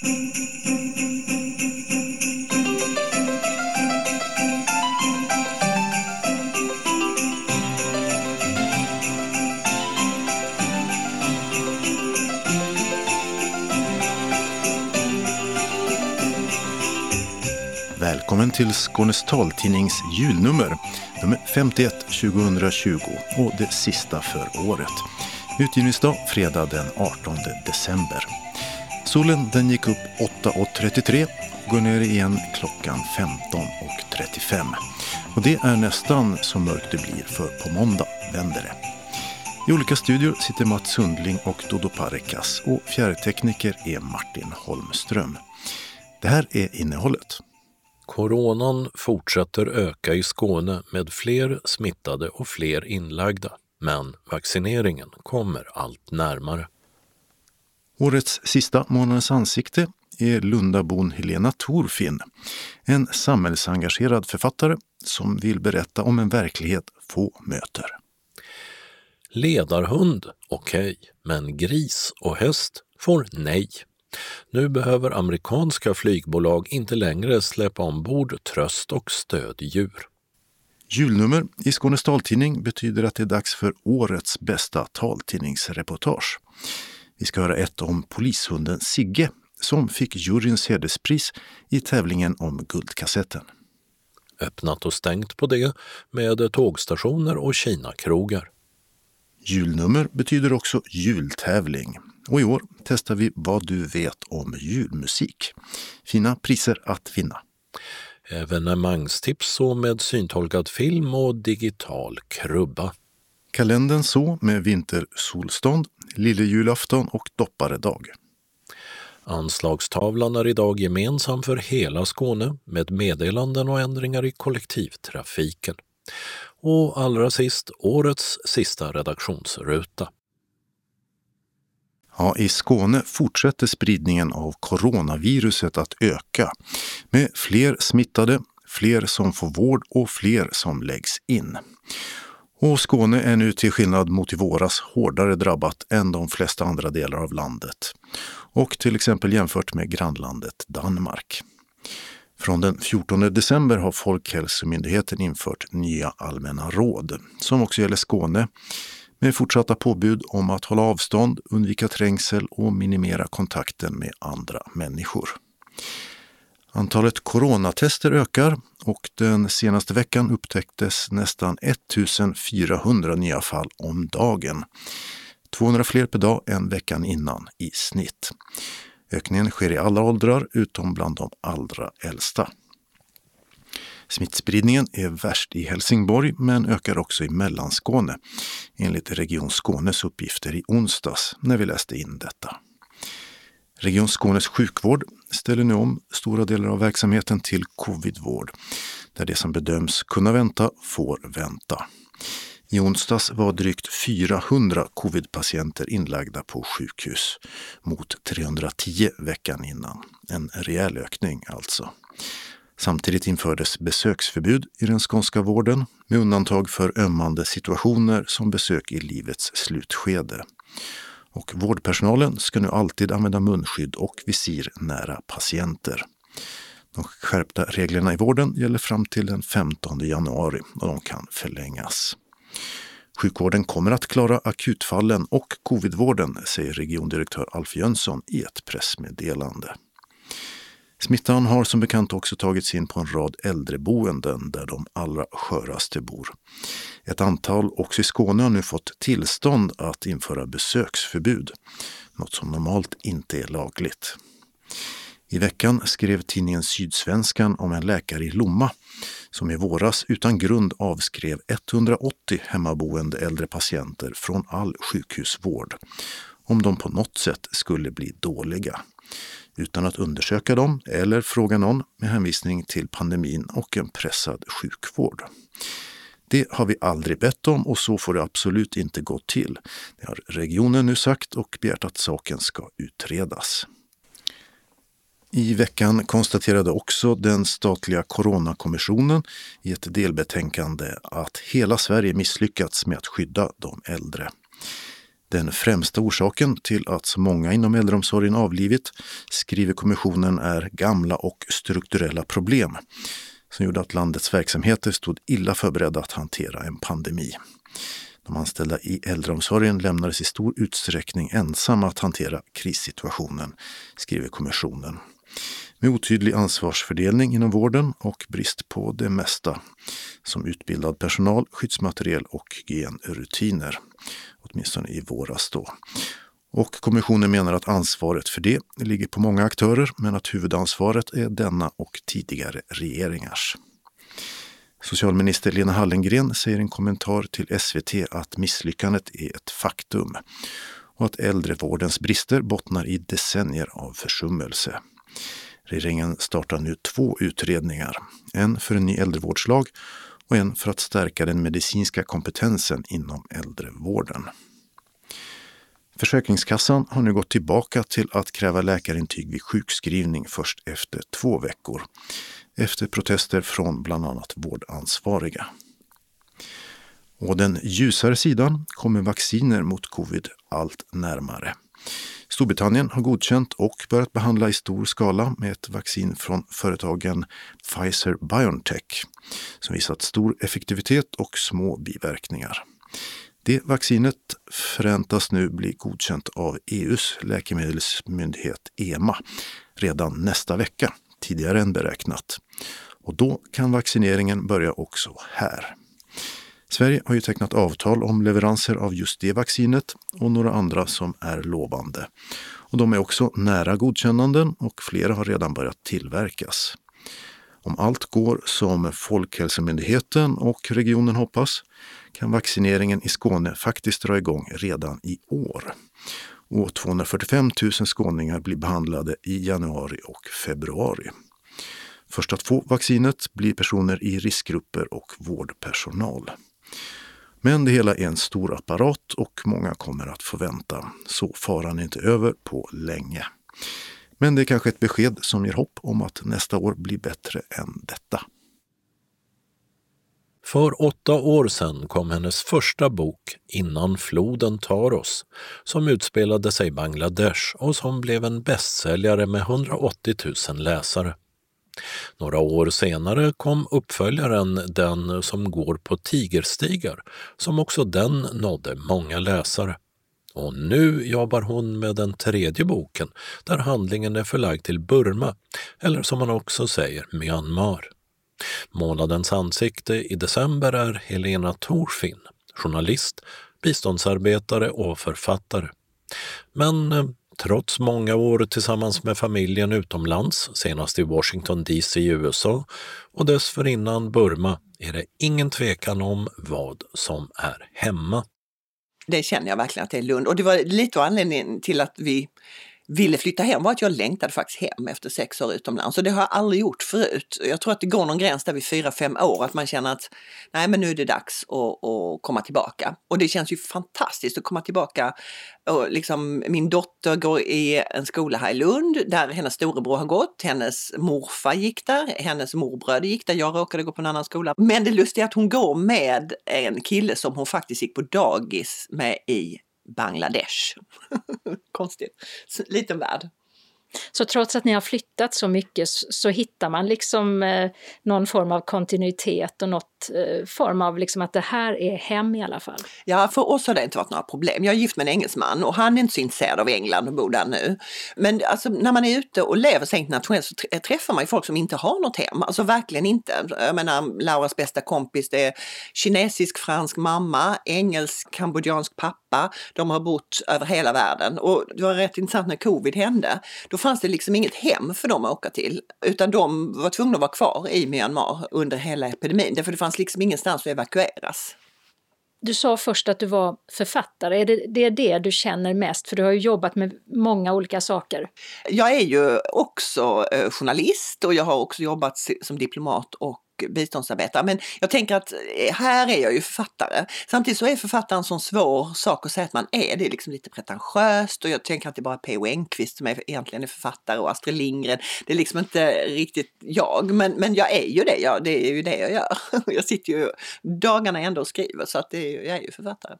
Välkommen till Skånes taltidnings julnummer, nummer 51 2020 och det sista för året. Utgivningsdag fredag den 18 december. Solen den gick upp 8.33 och går ner igen klockan 15.35. Och det är nästan så mörkt det blir för på måndag vänder det. I olika studior sitter Mats Sundling och Dodo Parikas och fjärrtekniker är Martin Holmström. Det här är innehållet. Coronan fortsätter öka i Skåne med fler smittade och fler inlagda, men vaccineringen kommer allt närmare. Årets sista månadens ansikte är Lundabon Helena Torfin, en samhällsengagerad författare som vill berätta om en verklighet få möter. Ledarhund, okej, okay, men gris och häst får nej. Nu behöver amerikanska flygbolag inte längre släppa ombord tröst och stöddjur. Julnummer i Skånes taltidning betyder att det är dags för årets bästa taltidningsreportage. Vi ska höra ett om polishunden Sigge som fick juryns hederspris i tävlingen om Guldkassetten. Öppnat och stängt på det med tågstationer och Kina-krogar. Julnummer betyder också jultävling och i år testar vi vad du vet om julmusik. Fina priser att vinna. Evenemangstips så med syntolkad film och digital krubba. Kalendern så med vintersolstånd, lillejulafton och dopparedag. Anslagstavlan är idag gemensam för hela Skåne med meddelanden och ändringar i kollektivtrafiken. Och allra sist, årets sista redaktionsruta. Ja, I Skåne fortsätter spridningen av coronaviruset att öka med fler smittade, fler som får vård och fler som läggs in. Och Skåne är nu till skillnad mot i våras hårdare drabbat än de flesta andra delar av landet. Och till exempel jämfört med grannlandet Danmark. Från den 14 december har Folkhälsomyndigheten infört nya allmänna råd som också gäller Skåne med fortsatta påbud om att hålla avstånd, undvika trängsel och minimera kontakten med andra människor. Antalet coronatester ökar och den senaste veckan upptäcktes nästan 1400 nya fall om dagen. 200 fler per dag än veckan innan i snitt. Ökningen sker i alla åldrar utom bland de allra äldsta. Smittspridningen är värst i Helsingborg men ökar också i Mellanskåne enligt Region Skånes uppgifter i onsdags när vi läste in detta. Region Skånes sjukvård ställer nu om stora delar av verksamheten till covidvård där det som bedöms kunna vänta får vänta. I onsdags var drygt 400 covidpatienter inlagda på sjukhus mot 310 veckan innan. En rejäl ökning alltså. Samtidigt infördes besöksförbud i den skånska vården med undantag för ömmande situationer som besök i livets slutskede. Och vårdpersonalen ska nu alltid använda munskydd och visir nära patienter. De skärpta reglerna i vården gäller fram till den 15 januari och de kan förlängas. Sjukvården kommer att klara akutfallen och covidvården, säger regiondirektör Alf Jönsson i ett pressmeddelande. Smittan har som bekant också tagits in på en rad äldreboenden där de allra sköraste bor. Ett antal också i Skåne har nu fått tillstånd att införa besöksförbud, något som normalt inte är lagligt. I veckan skrev tidningen Sydsvenskan om en läkare i Lomma som i våras utan grund avskrev 180 hemmaboende äldre patienter från all sjukhusvård om de på något sätt skulle bli dåliga utan att undersöka dem eller fråga någon med hänvisning till pandemin och en pressad sjukvård. Det har vi aldrig bett om och så får det absolut inte gå till. Det har regionen nu sagt och begärt att saken ska utredas. I veckan konstaterade också den statliga Coronakommissionen i ett delbetänkande att hela Sverige misslyckats med att skydda de äldre. Den främsta orsaken till att så många inom äldreomsorgen avlivit, skriver kommissionen, är gamla och strukturella problem som gjorde att landets verksamheter stod illa förberedda att hantera en pandemi. De anställda i äldreomsorgen lämnades i stor utsträckning ensamma att hantera krissituationen, skriver kommissionen. Med otydlig ansvarsfördelning inom vården och brist på det mesta, som utbildad personal, skyddsmateriel och hygienrutiner. Åtminstone i våras då. Och kommissionen menar att ansvaret för det ligger på många aktörer men att huvudansvaret är denna och tidigare regeringars. Socialminister Lena Hallengren säger i en kommentar till SVT att misslyckandet är ett faktum och att äldrevårdens brister bottnar i decennier av försummelse. Regeringen startar nu två utredningar, en för en ny äldrevårdslag och en för att stärka den medicinska kompetensen inom äldrevården. Försäkringskassan har nu gått tillbaka till att kräva läkarintyg vid sjukskrivning först efter två veckor efter protester från bland annat vårdansvariga. Och den ljusare sidan kommer vacciner mot covid allt närmare. Storbritannien har godkänt och börjat behandla i stor skala med ett vaccin från företagen Pfizer-Biontech som visat stor effektivitet och små biverkningar. Det vaccinet förväntas nu bli godkänt av EUs läkemedelsmyndighet EMA redan nästa vecka tidigare än beräknat. Och då kan vaccineringen börja också här. Sverige har ju tecknat avtal om leveranser av just det vaccinet och några andra som är lovande. Och de är också nära godkännanden och flera har redan börjat tillverkas. Om allt går som Folkhälsomyndigheten och regionen hoppas kan vaccineringen i Skåne faktiskt dra igång redan i år och 245 000 skåningar blir behandlade i januari och februari. Först att få vaccinet blir personer i riskgrupper och vårdpersonal. Men det hela är en stor apparat och många kommer att få vänta, så faran är inte över på länge. Men det är kanske ett besked som ger hopp om att nästa år blir bättre än detta. För åtta år sedan kom hennes första bok Innan floden tar oss, som utspelade sig i Bangladesh och som blev en bästsäljare med 180 000 läsare. Några år senare kom uppföljaren Den som går på tigerstigar, som också den nådde många läsare. Och nu jobbar hon med den tredje boken där handlingen är förlagd till Burma, eller som man också säger Myanmar. Månadens ansikte i december är Helena Torfin, journalist, biståndsarbetare och författare. Men eh, trots många år tillsammans med familjen utomlands, senast i Washington DC i USA och dessförinnan Burma, är det ingen tvekan om vad som är hemma. Det känner jag verkligen att det är Lund och det var lite anledningen till att vi ville flytta hem var att jag längtade faktiskt hem efter sex år utomlands och det har jag aldrig gjort förut. Jag tror att det går någon gräns där vid fyra, fem år att man känner att nej men nu är det dags att, att komma tillbaka. Och det känns ju fantastiskt att komma tillbaka. Och liksom, min dotter går i en skola här i Lund där hennes storebror har gått, hennes morfar gick där, hennes morbröder gick där, jag råkade gå på en annan skola. Men det lustiga är att hon går med en kille som hon faktiskt gick på dagis med i Bangladesh. Konstigt. Liten värld. Så trots att ni har flyttat så mycket så hittar man liksom eh, någon form av kontinuitet och något eh, form av liksom att det här är hem i alla fall? Ja, för oss har det inte varit några problem. Jag är gift med en engelsman och han är inte så intresserad av England och bor där nu. Men alltså, när man är ute och lever så internationellt så träffar man ju folk som inte har något hem. Alltså verkligen inte. Jag menar, Lauras bästa kompis det är kinesisk-fransk mamma, engelsk-kambodjansk pappa. De har bott över hela världen och det var rätt intressant när covid hände. Då då fanns det liksom inget hem för dem att åka till utan de var tvungna att vara kvar i Myanmar under hela epidemin därför det fanns liksom ingenstans att evakueras. Du sa först att du var författare. Är det, det är det du känner mest? För du har ju jobbat med många olika saker. Jag är ju också eh, journalist och jag har också jobbat som diplomat och biståndsarbetare. Men jag tänker att eh, här är jag ju författare. Samtidigt så är författaren en sån svår sak att säga att man är. Det är liksom lite pretentiöst och jag tänker att det är bara P.O. Enquist som är, egentligen är författare och Astrid Lindgren. Det är liksom inte riktigt jag, men, men jag är ju det. Jag, det är ju det jag gör. Jag sitter ju dagarna ändå och skriver så att det är, jag är ju författare.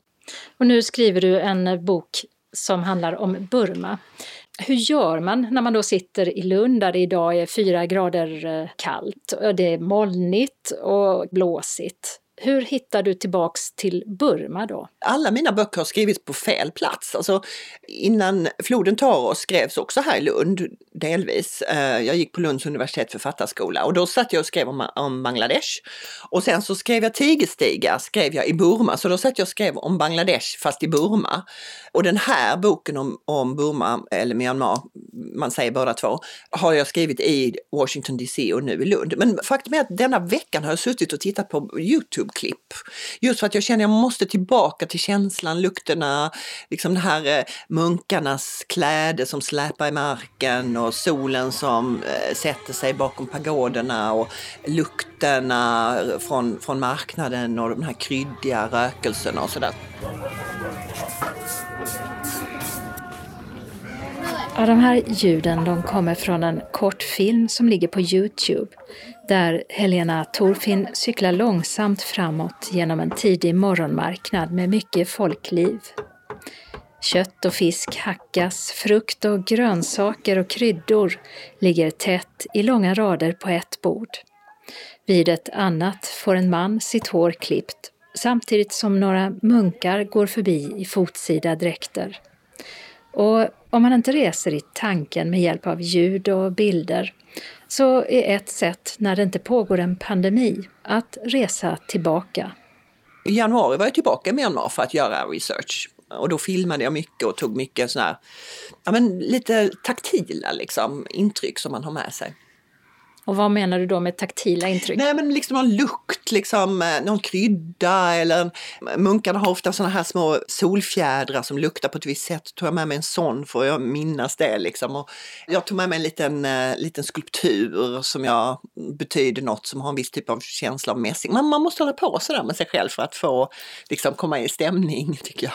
Och nu skriver du en bok som handlar om Burma. Hur gör man när man då sitter i Lund där det idag är fyra grader eh, kallt, det är molnigt och blåsigt? Hur hittar du tillbaks till Burma då? Alla mina böcker har skrivits på fel plats. Alltså, innan Floden tar oss skrevs också här i Lund, delvis. Eh, jag gick på Lunds universitet författarskola och då satt jag och skrev om, om Bangladesh. Och sen så skrev jag Tigerstiga, skrev jag i Burma, så då satt jag och skrev om Bangladesh fast i Burma. Och den här boken om, om Burma, eller Myanmar, man säger båda två, har jag skrivit i Washington DC och nu i Lund. Men faktum är att denna veckan har jag suttit och tittat på Youtube Youtube-klipp. Just för att jag känner att jag måste tillbaka till känslan, lukterna, liksom det här eh, munkarnas kläder som släpar i marken och solen som eh, sätter sig bakom pagoderna och lukterna från, från marknaden och de här kryddiga rökelserna och sådär. Ja, de här ljuden de kommer från en kortfilm som ligger på Youtube där Helena Torfin cyklar långsamt framåt genom en tidig morgonmarknad med mycket folkliv. Kött och fisk hackas, frukt och grönsaker och kryddor ligger tätt i långa rader på ett bord. Vid ett annat får en man sitt hår klippt samtidigt som några munkar går förbi i fotsida dräkter. Och om man inte reser i tanken med hjälp av ljud och bilder så är ett sätt, när det inte pågår en pandemi, att resa tillbaka. I januari var jag tillbaka i Myanmar för att göra research. Och då filmade jag mycket och tog mycket sådana här, ja men lite taktila liksom, intryck som man har med sig. Och vad menar du då med taktila intryck? Nej men liksom någon lukt, liksom, eh, någon krydda eller munkarna har ofta sådana här små solfjädrar som luktar på ett visst sätt. Tog jag med mig en sån för jag minnas det liksom. Och jag tog med mig en liten, uh, liten skulptur som jag betyder något som har en viss typ av känsla av mässing. Man, man måste hålla på sådär med sig själv för att få liksom, komma i stämning tycker jag.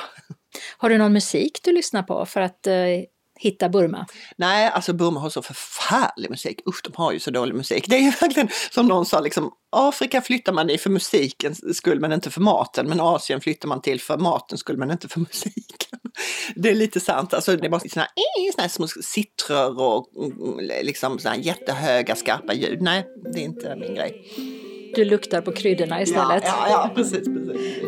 Har du någon musik du lyssnar på för att uh hitta Burma? Nej, alltså Burma har så förfärlig musik. Usch, de har ju så dålig musik. Det är verkligen som någon sa, liksom, Afrika flyttar man dit för musikens skull men inte för maten. Men Asien flyttar man till för matens skull men inte för musiken. Det är lite sant. Alltså, det är bara såna, såna små sittrar och mm, liksom såna jättehöga skarpa ljud. Nej, det är inte min grej. Du luktar på kryddorna istället? Ja, ja, ja precis. precis.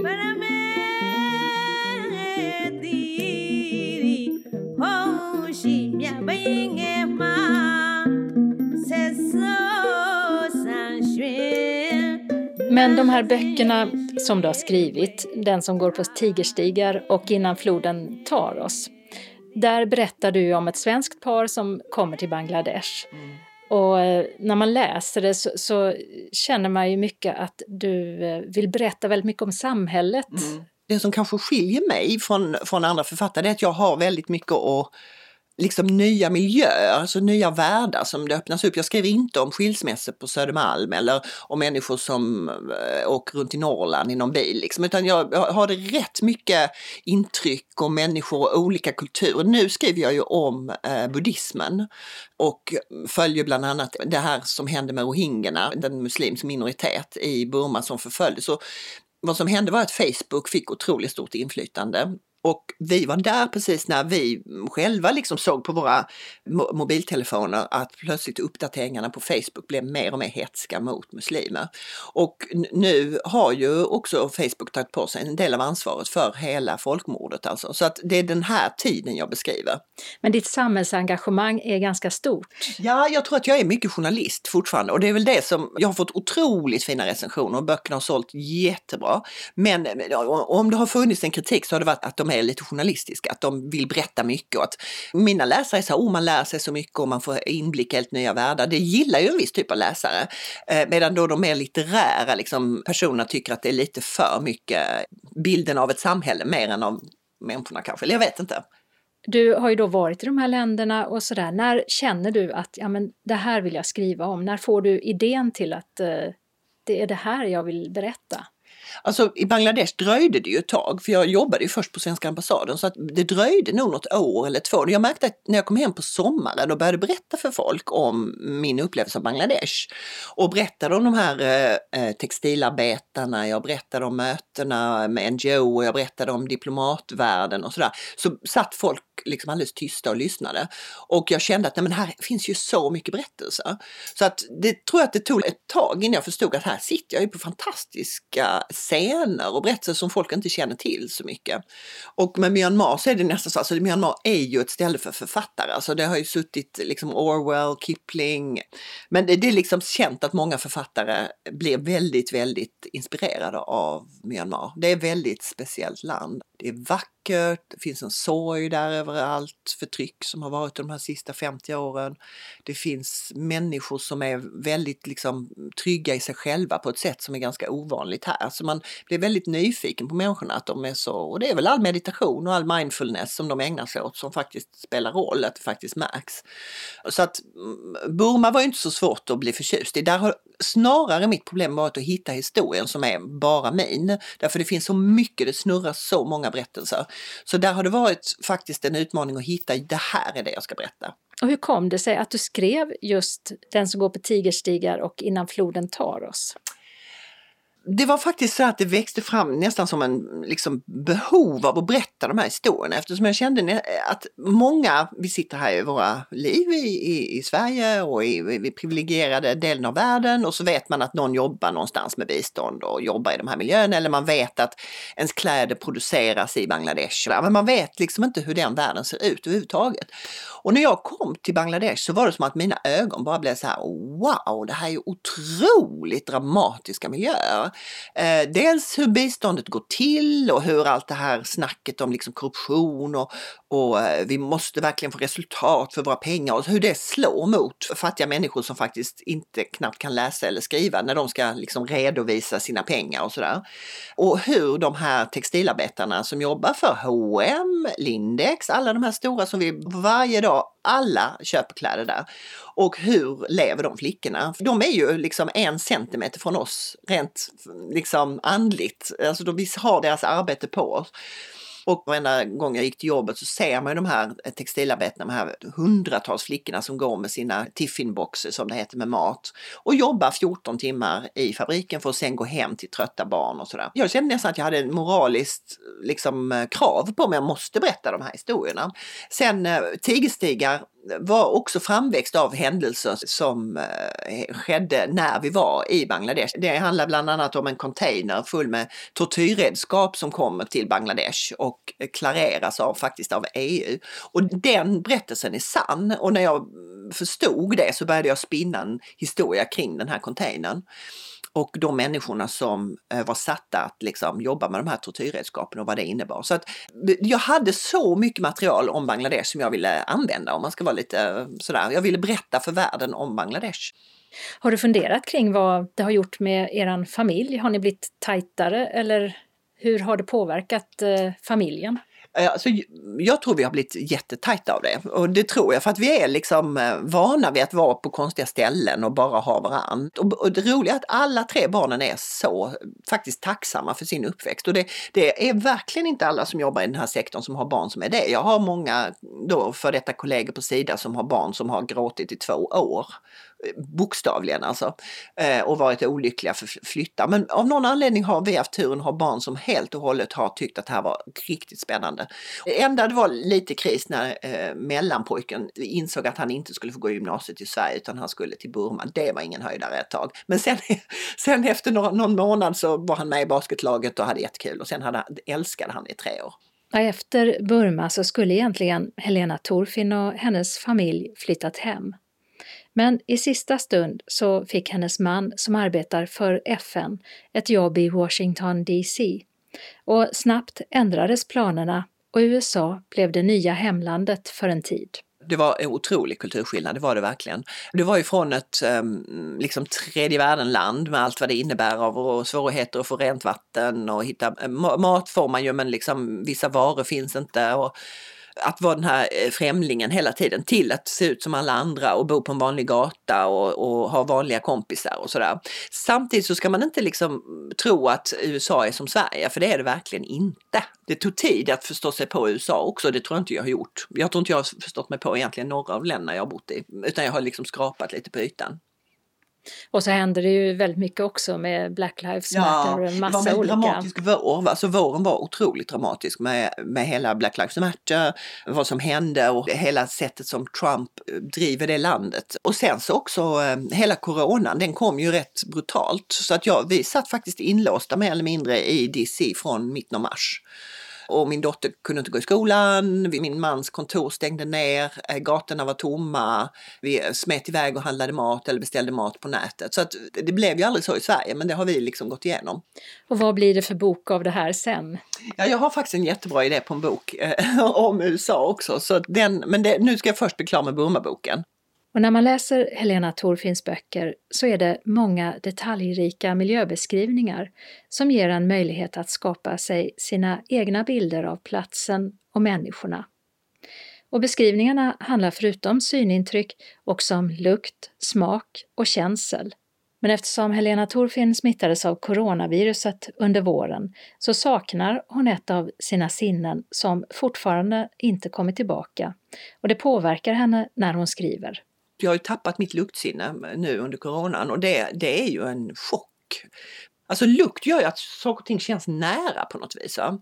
Men de här böckerna som du har skrivit, den som går på tigerstigar och Innan floden tar oss. Där berättar du om ett svenskt par som kommer till Bangladesh. Mm. Och eh, när man läser det så, så, känner man ju mycket att du eh, vill berätta väldigt mycket om samhället. Mm. Det som kanske skiljer mig från, från andra författare är att jag har väldigt mycket att liksom nya miljöer, alltså nya världar som det öppnas upp. Jag skriver inte om skilsmässor på Södermalm eller om människor som eh, åker runt i Norrland i någon bil, liksom, utan jag, har det rätt mycket intryck om människor och olika kulturer. Nu skriver jag ju om eh, buddhismen och följer bland annat det här som hände med rohingyerna, den muslimsk minoritet i Burma som förföljdes. vad som hände var att Facebook fick otroligt stort inflytande och vi var där precis när vi själva liksom såg på våra mobiltelefoner att plötsligt uppdateringarna på Facebook blev mer och mer hetska mot muslimer. Och nu har ju också Facebook tagit på sig en del av ansvaret för hela folkmordet alltså. Så att det är den här tiden jag beskriver. Men ditt samhällsengagemang är ganska stort? Ja, jag tror att jag är mycket journalist fortfarande och det är väl det som, jag har fått otroligt fina recensioner och böckerna har sålt jättebra. Men om det har funnits en kritik så har det varit att de är lite journalistiska, att de vill berätta mycket och att mina läsare säger oh, man lär sig så mycket och man får inblick i helt nya världar. Det gillar ju en viss typ av läsare. Eh, medan då de mer litterära liksom, personerna tycker att det är lite för mycket bilden av ett samhälle mer än av människorna kanske, eller jag vet inte. Du har ju då varit i de här länderna och sådär. När känner du att ja, men det här vill jag skriva om? När får du idén till att eh, det är det här jag vill berätta? Alltså i Bangladesh dröjde det ju ett tag, för jag jobbade ju först på svenska ambassaden, så att det dröjde nog något år eller två. Jag märkte att när jag kom hem på sommaren och började berätta för folk om min upplevelse av Bangladesh och berättade om de här eh, textilarbetarna, jag berättade om mötena med NGO och jag berättade om diplomatvärlden och sådär, så satt folk liksom alldeles tysta och lyssnade. Och jag kände att nej, men här finns ju så mycket berättelser. Så att det tror jag att det tog ett tag innan jag förstod att här sitter jag ju på fantastiska scener och berättelser som folk inte känner till så mycket. Och med Myanmar så är det nästan så, alltså Myanmar är ju ett ställe för författare, alltså det har ju suttit liksom Orwell, Kipling, men det, det är liksom känt att många författare blir väldigt, väldigt inspirerade av Myanmar. Det är ett väldigt speciellt land. Det är vackert det finns en sorg där över allt förtryck som har varit de här sista 50 åren. Det finns människor som är väldigt liksom, trygga i sig själva på ett sätt som är ganska ovanligt här. Så man blir väldigt nyfiken på människorna att de är så, och det är väl all meditation och all mindfulness som de ägnar sig åt som faktiskt spelar roll, att det faktiskt märks. Så att mm, Burma var inte så svårt att bli förtjust i. Där har snarare mitt problem varit att hitta historien som är bara min. Därför det finns så mycket, det snurrar så många berättelser. Så där har det varit faktiskt en utmaning att hitta, det här är det jag ska berätta. Och hur kom det sig att du skrev just Den som går på tigerstigar och Innan floden tar oss? Det var faktiskt så att det växte fram nästan som en liksom, behov av att berätta de här historierna eftersom jag kände att många, vi sitter här i våra liv i, i, i Sverige och i, i privilegierade delen av världen och så vet man att någon jobbar någonstans med bistånd och jobbar i de här miljöerna eller man vet att ens kläder produceras i Bangladesh. Men man vet liksom inte hur den världen ser ut överhuvudtaget. Och när jag kom till Bangladesh så var det som att mina ögon bara blev så här wow, det här är otroligt dramatiska miljöer. Eh, dels hur biståndet går till och hur allt det här snacket om liksom korruption och, och eh, vi måste verkligen få resultat för våra pengar och hur det slår mot fattiga människor som faktiskt inte knappt kan läsa eller skriva när de ska liksom redovisa sina pengar och sådär. Och hur de här textilarbetarna som jobbar för H&M, Lindex, alla de här stora som vi varje dag, alla köper kläder där. Och hur lever de flickorna? De är ju liksom en centimeter från oss rent liksom andligt. Alltså de, vi har deras arbete på oss. Och varenda gång jag gick till jobbet så ser man ju de här eh, textilarbetarna, de här hundratals flickorna som går med sina tiffinboxer som det heter med mat och jobbar 14 timmar i fabriken för att sen gå hem till trötta barn och sådär. Jag kände nästan att jag hade ett moraliskt liksom, eh, krav på mig, jag måste berätta de här historierna. Sen eh, Tigerstigar var också framväxt av händelser som eh, skedde när vi var i Bangladesh. Det handlar bland annat om en container full med tortyrredskap som kommer till Bangladesh och klareras av faktiskt av EU. Och den berättelsen är sann och när jag förstod det så började jag spinna en historia kring den här containern och de människorna som eh, var satta att liksom jobba med de här tortyrredskapen och vad det innebar. Så att eh, jag hade så mycket material om Bangladesh som jag ville använda om man ska vara lite eh, sådär. Jag ville berätta för världen om Bangladesh. Har du funderat kring vad det har gjort med er familj? Har ni blivit tajtare eller hur har det påverkat familjen? Alltså, jag tror vi har blivit jättetajta av det och det tror jag för att vi är liksom eh, vana vid att vara på konstiga ställen och bara ha varandra. Och, och det roliga är att alla tre barnen är så eh, faktiskt tacksamma för sin uppväxt och det, det är verkligen inte alla som jobbar i den här sektorn som har barn som är det. Jag har många då för detta kollegor på Sida som har barn som har gråtit i två år bokstavligen alltså, eh, och varit olyckliga för att flytta. Men av någon anledning har vi haft turen att ha barn som helt och hållet har tyckt att det här var riktigt spännande. Det enda det var lite kris när eh, mellanpojken insåg att han inte skulle få gå gymnasiet i Sverige utan han skulle till Burma. Det var ingen höjdare ett tag. Men sen, sen efter någon, någon månad så var han med i basketlaget och hade jättekul och sen hade, älskade han det i tre år. Efter Burma så skulle egentligen Helena Torfin och hennes familj flyttat hem. Men i sista stund så fick hennes man, som arbetar för FN, ett jobb i Washington DC. Och snabbt ändrades planerna och USA blev det nya hemlandet för en tid. Det var en otrolig kulturskillnad, det var det verkligen. Det var ju från ett um, liksom tredje världen-land med allt vad det innebär av svårigheter att få rent vatten och hitta mat får man ju men liksom vissa varor finns inte. Och att vara den här eh, främlingen hela tiden till att se ut som alla andra och bo på en vanlig gata och, och ha vanliga kompisar och sådär. Samtidigt så ska man inte liksom tro att USA är som Sverige, för det är det verkligen inte. Det tog tid att förstå sig på USA också, det tror jag inte jag har gjort. Jag tror inte jag har förstått mig på egentligen några av länderna jag har bott i, utan jag har liksom skrapat lite på ytan. Och så händer det ju väldigt mycket också med Black Lives Matter och en massa det var en olika... dramatisk vår. Alltså våren var otroligt dramatisk med, med hela Black Lives Matter, vad som hände och hela sättet som Trump driver det landet. Och sen så också eh, hela coronan, den kom ju rätt brutalt. Så att ja, vi satt faktiskt inlåsta mer eller mindre i DC från mitten av mars. Och min dotter kunde inte gå i skolan, min mans kontor stängde ner, eh, gatorna var tomma, vi smet iväg och handlade mat eller beställde mat på nätet. Så att det blev ju aldrig så i Sverige, men det har vi liksom gått igenom. Och vad blir det för bok av det här sen? Ja, jag har faktiskt en jättebra idé på en bok eh, om USA också, så den, men det, nu ska jag först bli klar med Burma-boken. Och när man läser Helena Thorfinns böcker så är det många detaljrika miljöbeskrivningar som ger en möjlighet att skapa sig sina egna bilder av platsen och människorna. Och beskrivningarna handlar förutom synintryck också om lukt, smak och känsel. Men eftersom Helena Thorfinn smittades av coronaviruset under våren så saknar hon ett av sina sinnen som fortfarande inte kommit tillbaka och det påverkar henne när hon skriver jag har ju tappat mitt luktsinne nu under coronan och det, det är ju en chock. Alltså lukt gör ju att saker och ting känns nära på något vis. Va?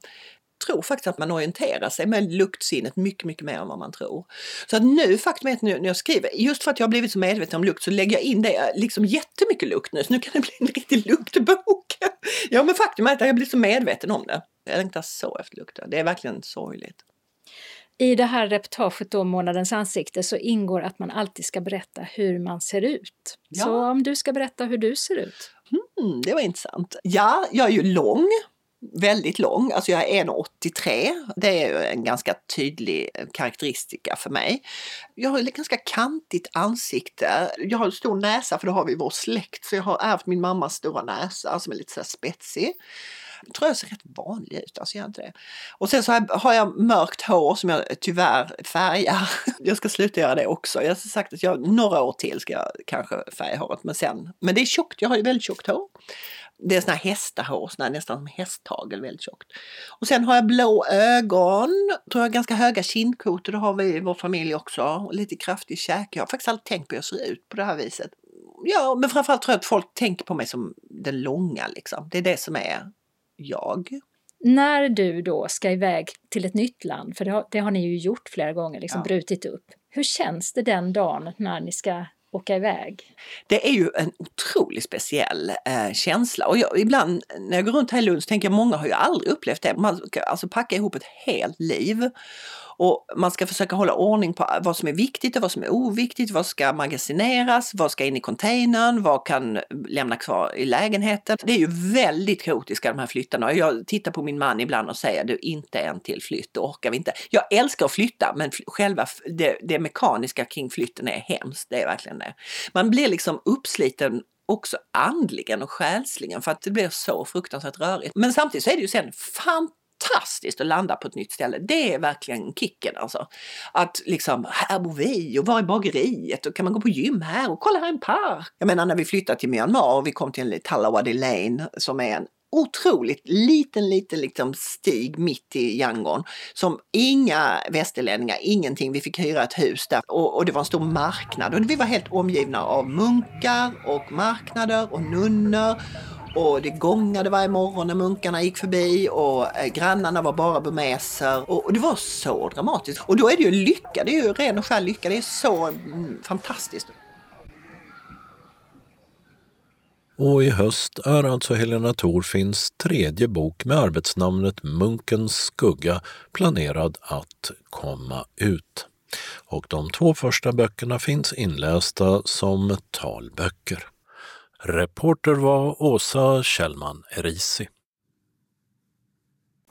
tror faktiskt att man orienterar sig med luktsinnet mycket, mycket mer än vad man tror. Så att nu, faktum är att nu när jag skriver, just för att jag har blivit så medveten om lukt så lägger jag in det liksom jättemycket lukt nu, så nu kan det bli en riktig luktbok. ja men faktum är att jag blir så medveten om det. Jag längtar så efter lukten, det är verkligen sorgligt. I det här reportaget då, Månadens ansikte, så ingår att man alltid ska berätta hur man ser ut. Ja. Så om du ska berätta hur du ser ut? Mm, det var intressant. Ja, jag är ju lång. Väldigt lång, alltså jag är 1,83. Det är en ganska tydlig karaktäristika för mig. Jag har ett ganska kantigt ansikte. Jag har en stor näsa för det har vi i vår släkt, så jag har ärvt min mammas stora näsa som är lite så spetsig tror jag ser rätt vanlig ut, alltså jag inte det. Och sen så har jag mörkt hår som jag tyvärr färgar. Jag ska sluta göra det också. Jag har sagt att jag, några år till ska jag kanske färga håret, men sen. Men det är tjockt, jag har ju väldigt tjockt hår. Det är såna här hästahår, såna här, nästan som hästtagel, väldigt tjockt. Och sen har jag blå ögon, tror jag ganska höga kindkotor, det har vi i vår familj också. Och lite kraftig käke. Jag har faktiskt aldrig tänkt på hur jag ser ut på det här viset. Ja, men framförallt tror jag att folk tänker på mig som den långa liksom. Det är det som är jag. När du då ska iväg till ett nytt land, för det har, det har ni ju gjort flera gånger, liksom ja. brutit upp. Hur känns det den dagen när ni ska åka iväg? Det är ju en otroligt speciell eh, känsla och jag, ibland när jag går runt här i Lund så tänker jag många har ju aldrig upplevt det. Man ska alltså packa ihop ett helt liv och man ska försöka hålla ordning på vad som är viktigt och vad som är oviktigt. Vad ska magasineras? Vad ska in i containern? Vad kan lämna kvar i lägenheten? Det är ju väldigt kaotiska de här flyttarna. Jag tittar på min man ibland och säger du inte en till flytt, det orkar vi inte. Jag älskar att flytta men själva det, det mekaniska kring flytten är hemskt. Det är verkligen det. Man blir liksom uppsliten också andligen och själsligen för att det blir så fruktansvärt rörigt. Men samtidigt så är det ju sen fantastiskt fantastiskt att landa på ett nytt ställe. Det är verkligen kicken alltså. Att liksom, här bor vi och var är bageriet och kan man gå på gym här och kolla här är en park. Jag menar när vi flyttade till Myanmar och vi kom till Tallawadi Lane som är en otroligt liten, liten liksom stig mitt i Yangon som inga västerlänningar, ingenting. Vi fick hyra ett hus där och, och, det var en stor marknad och vi var helt omgivna av munkar och marknader och nunnor och det gångade varje morgon när munkarna gick förbi och eh, grannarna var bara burmeser och, och, det var så dramatiskt. Och då är det ju lycka, det är ju ren och skär lycka, det är så mm, fantastiskt. Och i höst är alltså Helena Thorfinns tredje bok med arbetsnamnet Munkens skugga planerad att komma ut. Och de två första böckerna finns inlästa som talböcker. Reporter var Åsa Kjellman Erisi.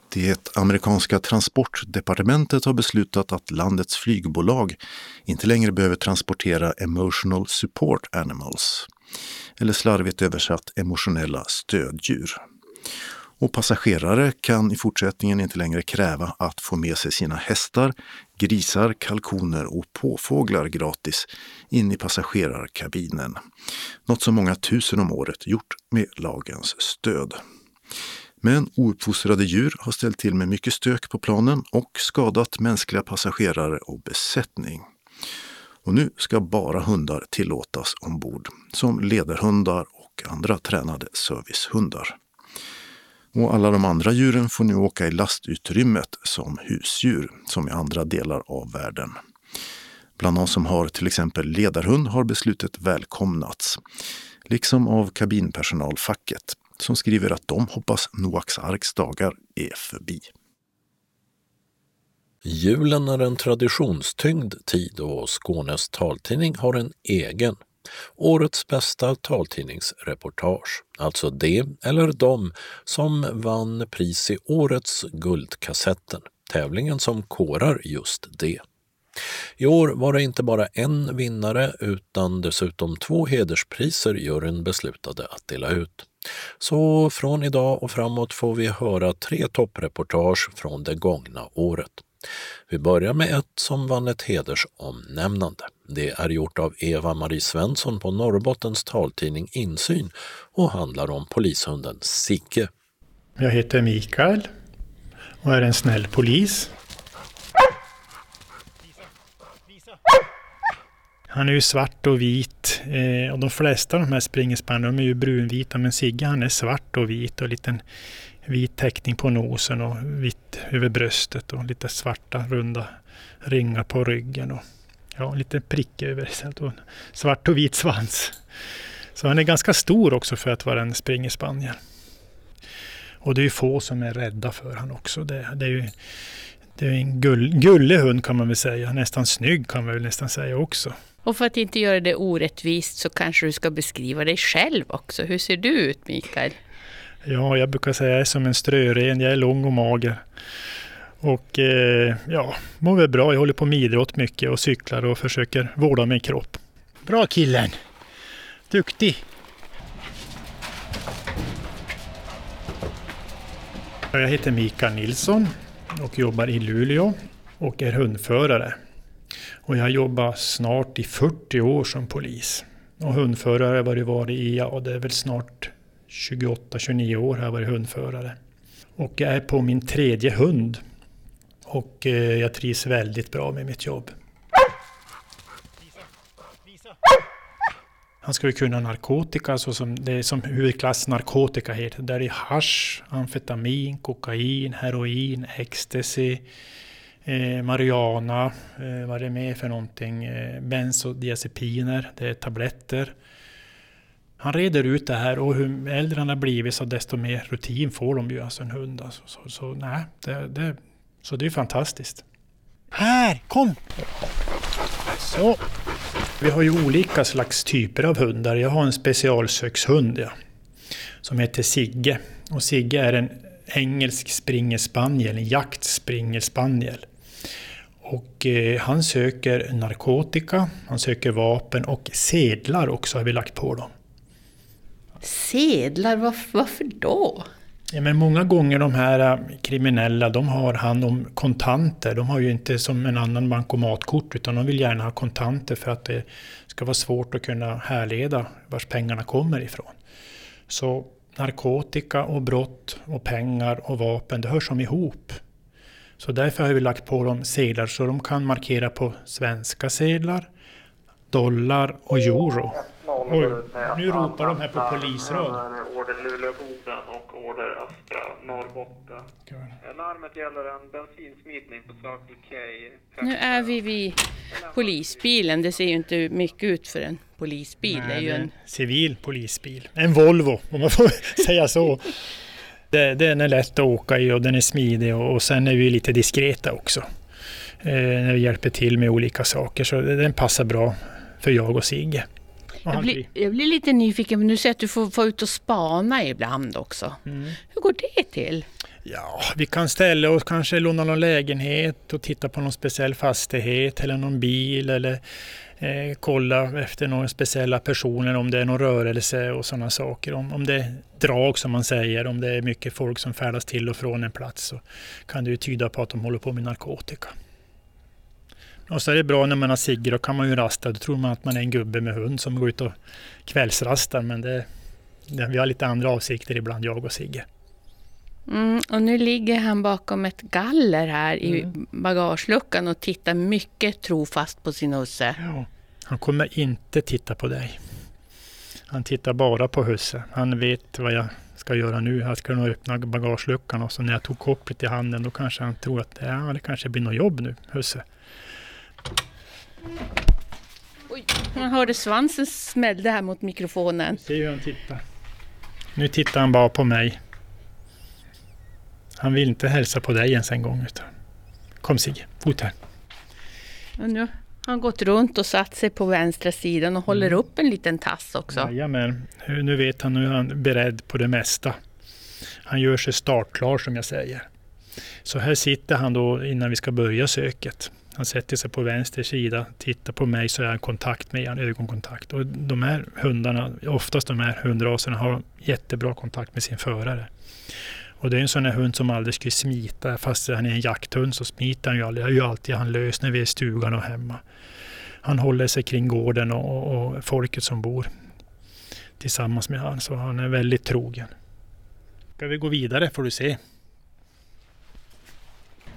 Det amerikanska transportdepartementet har beslutat att landets flygbolag inte längre behöver transportera emotional support animals, eller slarvigt översatt emotionella stöddjur. Och passagerare kan i fortsättningen inte längre kräva att få med sig sina hästar, grisar, kalkoner och påfåglar gratis in i passagerarkabinen. Något som många tusen om året gjort med lagens stöd. Men ouppfostrade djur har ställt till med mycket stök på planen och skadat mänskliga passagerare och besättning. Och nu ska bara hundar tillåtas ombord, som ledarhundar och andra tränade servicehundar. Och alla de andra djuren får nu åka i lastutrymmet som husdjur, som i andra delar av världen. Bland de som har till exempel ledarhund har beslutet välkomnats, liksom av kabinpersonalfacket som skriver att de hoppas Noaks arks dagar är förbi. Julen är en traditionstyngd tid och Skånes taltidning har en egen. Årets bästa taltidningsreportage, alltså det eller de som vann pris i årets Guldkassetten, tävlingen som korar just det. I år var det inte bara en vinnare utan dessutom två hederspriser juryn beslutade att dela ut. Så från idag och framåt får vi höra tre toppreportage från det gångna året. Vi börjar med ett som vann ett hedersomnämnande. Det är gjort av Eva-Marie Svensson på Norrbottens taltidning Insyn och handlar om polishunden Sigge. Jag heter Mikael och är en snäll polis. Han är ju svart och vit eh, och de flesta av de här springerspannen är ju brunvita men Sigge han är svart och vit och liten vit täckning på nosen och vitt över bröstet och lite svarta runda ringar på ryggen och ja, lite prick över och svart och vit svans. Så han är ganska stor också för att vara en springerspaniel. Och det är ju få som är rädda för honom också. Det, det är ju det är en gull, gullig hund kan man väl säga. Nästan snygg kan man väl nästan säga också. Och för att inte göra det orättvist så kanske du ska beskriva dig själv också. Hur ser du ut Mikael? Ja, jag brukar säga att jag är som en strören. Jag är lång och mager. Och eh, ja, mår väl bra. Jag håller på med idrott mycket och cyklar och försöker vårda min kropp. Bra killen! Duktig! Jag heter Mikael Nilsson och jobbar i Luleå och är hundförare. Och jag har jobbat snart i 40 år som polis. Och hundförare har jag varit i, ja det är väl snart 28-29 år har jag varit hundförare. Och jag är på min tredje hund. Och eh, jag trivs väldigt bra med mitt jobb. Han ska ju kunna narkotika, så som det är som huvudklass narkotika heter. Där är hash, amfetamin, kokain, heroin, ecstasy, eh, marijuana, eh, vad är det mer för någonting? Eh, bensodiazepiner, det är tabletter. Han reder ut det här och hur äldre han har blivit så desto mer rutin får de ju, alltså en hund. Alltså. Så, så, nej, det, det, så det är fantastiskt. Här, kom! Så. Vi har ju olika slags typer av hundar. Jag har en specialsökshund ja, som heter Sigge. Och Sigge är en engelsk springerspaniel, en jaktspringerspaniel. Och eh, han söker narkotika, han söker vapen och sedlar också har vi lagt på dem. Sedlar, varför, varför då? Ja, men många gånger de här äh, kriminella, de har hand om kontanter. De har ju inte som en annan bankomatkort, utan de vill gärna ha kontanter för att det ska vara svårt att kunna härleda vars pengarna kommer ifrån. Så narkotika och brott och pengar och vapen, det hör som ihop. Så därför har vi lagt på dem sedlar så de kan markera på svenska sedlar, dollar och euro. Oj, nu ropar de här på polisrad. Order Luleå-Boden och Order Östra Norrbotten. Larmet gäller en bensinsmitning på Circle K. Nu är vi vid polisbilen. Det ser ju inte mycket ut för en polisbil. Nej, det är ju en civil polisbil. En Volvo, om man får säga så. Det, den är lätt att åka i och den är smidig och, och sen är vi lite diskreta också. Eh, när vi hjälper till med olika saker så den passar bra för jag och Sigge. Jag blir, jag blir lite nyfiken, men du säger att du får vara ute och spana ibland också. Mm. Hur går det till? Ja, vi kan ställa oss, kanske låna någon lägenhet och titta på någon speciell fastighet eller någon bil eller eh, kolla efter några speciella personer, om det är någon rörelse och sådana saker. Om, om det är drag som man säger, om det är mycket folk som färdas till och från en plats så kan det ju tyda på att de håller på med narkotika. Och så är det bra när man har Sigge, då kan man ju rasta. Då tror man att man är en gubbe med hund som går ut och kvällsrastar. Men det, det, vi har lite andra avsikter ibland, jag och Sigge. Mm, och nu ligger han bakom ett galler här i Mm. bagageluckan och tittar mycket trofast på sin husse. Ja. Han kommer inte titta på dig. Han tittar bara på husse. Han vet vad jag ska göra nu. Jag ska nog öppna bagageluckan och så när jag tog kopplet i handen då kanske han tror att ja, det kanske blir något jobb nu, husse. Man hörde svansen smällde här mot mikrofonen. Se hur han tittar. Nu tittar han bara på mig. Han vill inte hälsa på dig ens en gång. Utan. Kom Sigge, fot här. Och nu har han gått runt och satt sig på vänstra sidan och håller upp en liten tass också. Jajamän, nu vet han, nu är han beredd på det mesta. Han gör sig startklar som jag säger. Så här sitter han då innan vi ska börja söket. Han sätter sig på vänster sida, tittar på mig så är han kontakt med honom, ögonkontakt. Och de här hundarna, oftast de här hundraserna, har jättebra kontakt med sin förare. Och det är en sån här hund som aldrig skulle smita. Fast han är en jakthund så smiter han ju aldrig. Det är ju alltid han lös när vi är i stugan och hemma. Han håller sig kring gården och, och, och folket som bor tillsammans med han. Så han är väldigt trogen. Ska vi gå vidare får du se.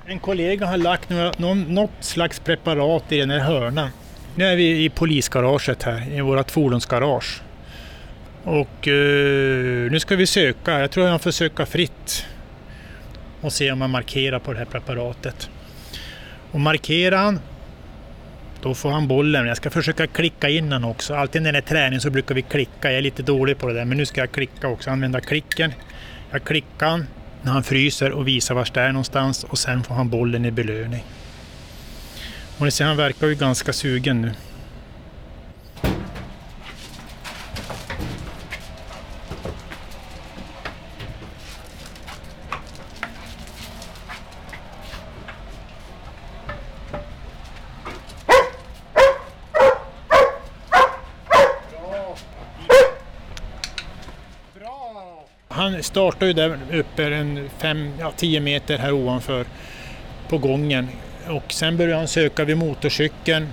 En kollega har lagt några, någon, något slags preparat i den här hörnan. Nu är vi i polisgaraget här, i vårt fordonsgarage. Och eh, nu ska vi söka. Jag tror han får söka fritt. Och se om man markerar på det här preparatet. Och markerar han, då får han bollen. Jag ska försöka klicka in den också. Alltid när det är träning så brukar vi klicka. Jag är lite dålig på det där, men nu ska jag klicka också. Använda klicken. Jag klickar när han fryser och visar var det är någonstans och sen får han bollen i belöning. Och ni ser, han verkar ju ganska sugen nu. Han startar ju där uppe en 5-10 meter här ovanför på gången. Och sen började han söka vid motorcykeln.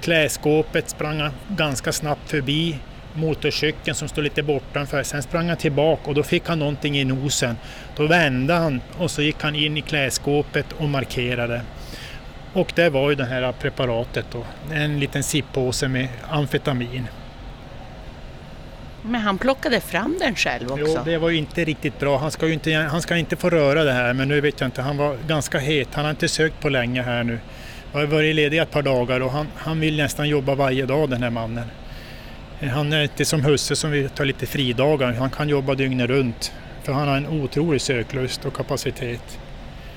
Kläskåpet sprang han ganska snabbt förbi. Motorcykeln som stod lite bortanför. Sen sprang han tillbaka och då fick han någonting i nosen. Då vände han och så gick han in i kläskåpet och markerade. Och det var ju det här preparatet då. En liten sippåse med amfetamin. Men han plockade fram den själv också. Jo, det var ju inte riktigt bra. Han ska ju inte, han ska inte få röra det här, men nu vet jag inte. Han var ganska het. Han har inte sökt på länge här nu. Jag har varit ledig ett par dagar och han, han vill nästan jobba varje dag den här mannen. Han är inte som husse som vill ta lite fridagar. Han kan jobba dygnet runt. För han har en otrolig söklust och kapacitet.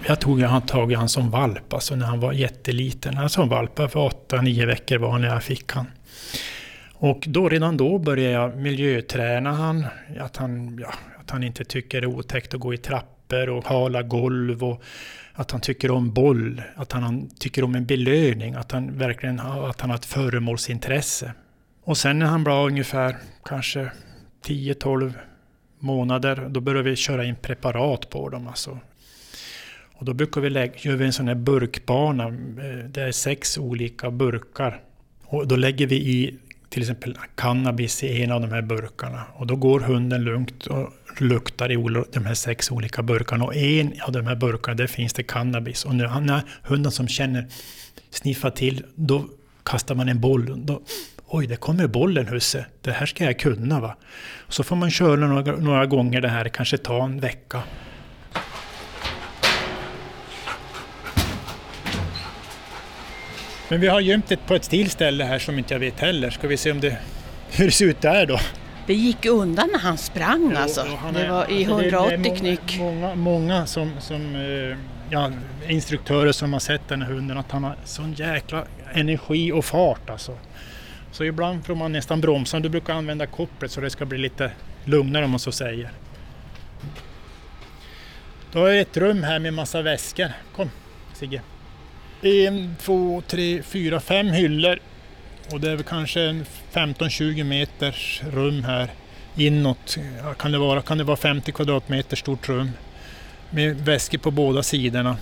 Jag tog han tag i han som valp, alltså när han var jätteliten. Han som valp, för 8-9 veckor var han när jag fick han. Och då, redan då började jag miljöträna han. Att han, ja, att han inte tycker det är otäckt att gå i trappor och hala golv. Och att han tycker om boll. Att han, han tycker om en belöning. Att han verkligen har, att han har ett föremålsintresse. Och sen när han var ungefär kanske 10-12 månader. Då började vi köra in preparat på dem. Alltså. Och då brukar vi lägga, gör vi en sån här burkbana. Eh, det är sex olika burkar. Och då lägger vi i till exempel cannabis i en av de här burkarna. Och då går hunden lugnt och luktar i de här sex olika burkarna. Och en av de här burkarna, där finns det cannabis. Och när, hunden som känner sniffar till, då kastar man en boll. Då, Oj, det kommer bollen husse. Det här ska jag kunna va. Så får man köra några, några gånger det här, kanske ta en vecka. Men vi har gömt det på ett till ställe här som inte jag vet heller. Ska vi se om det, hur det ser ut där då? Det gick undan när han sprang alltså. Jo, han det är- var i alltså, det- 180 det är många, knyck. Många, många som, som eh, ja, instruktörer som har sett den här hunden att han har sån jäkla energi och fart alltså. Så ibland får man nästan bromsa. Du brukar använda kopplet så det ska bli lite lugnare om man så säger. Då har jag ett rum här med massa väskor. Kom Sigge. En, två, tre, fyra, fem hyllor. Och det är väl kanske 15-20 meters rum här inåt. Kan det, vara, kan det vara 50 kvadratmeter stort rum. Med väskor på båda sidorna.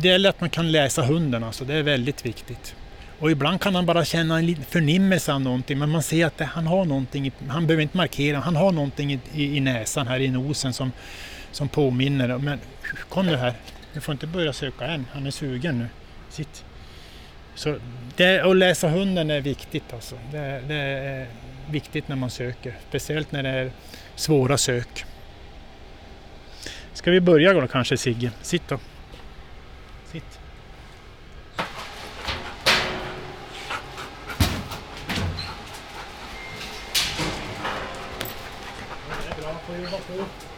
det gäller att man kan läsa hunden, alltså. det är väldigt viktigt. Och ibland kan han bara känna en liten förnimmelse av någonting, men man ser att det, han har någonting, han behöver inte markera, han har någonting i, i, i näsan här i nosen som, som påminner. Men kom nu här, du får inte börja söka än, han är sugen nu. Sitt. Så det, att läsa hunden är viktigt alltså. Det, det, är viktigt när man söker, speciellt när det är svåra sök. Ska vi börja då kanske Sigge? Sitt då. Sitt. Det är bra, får jobba på.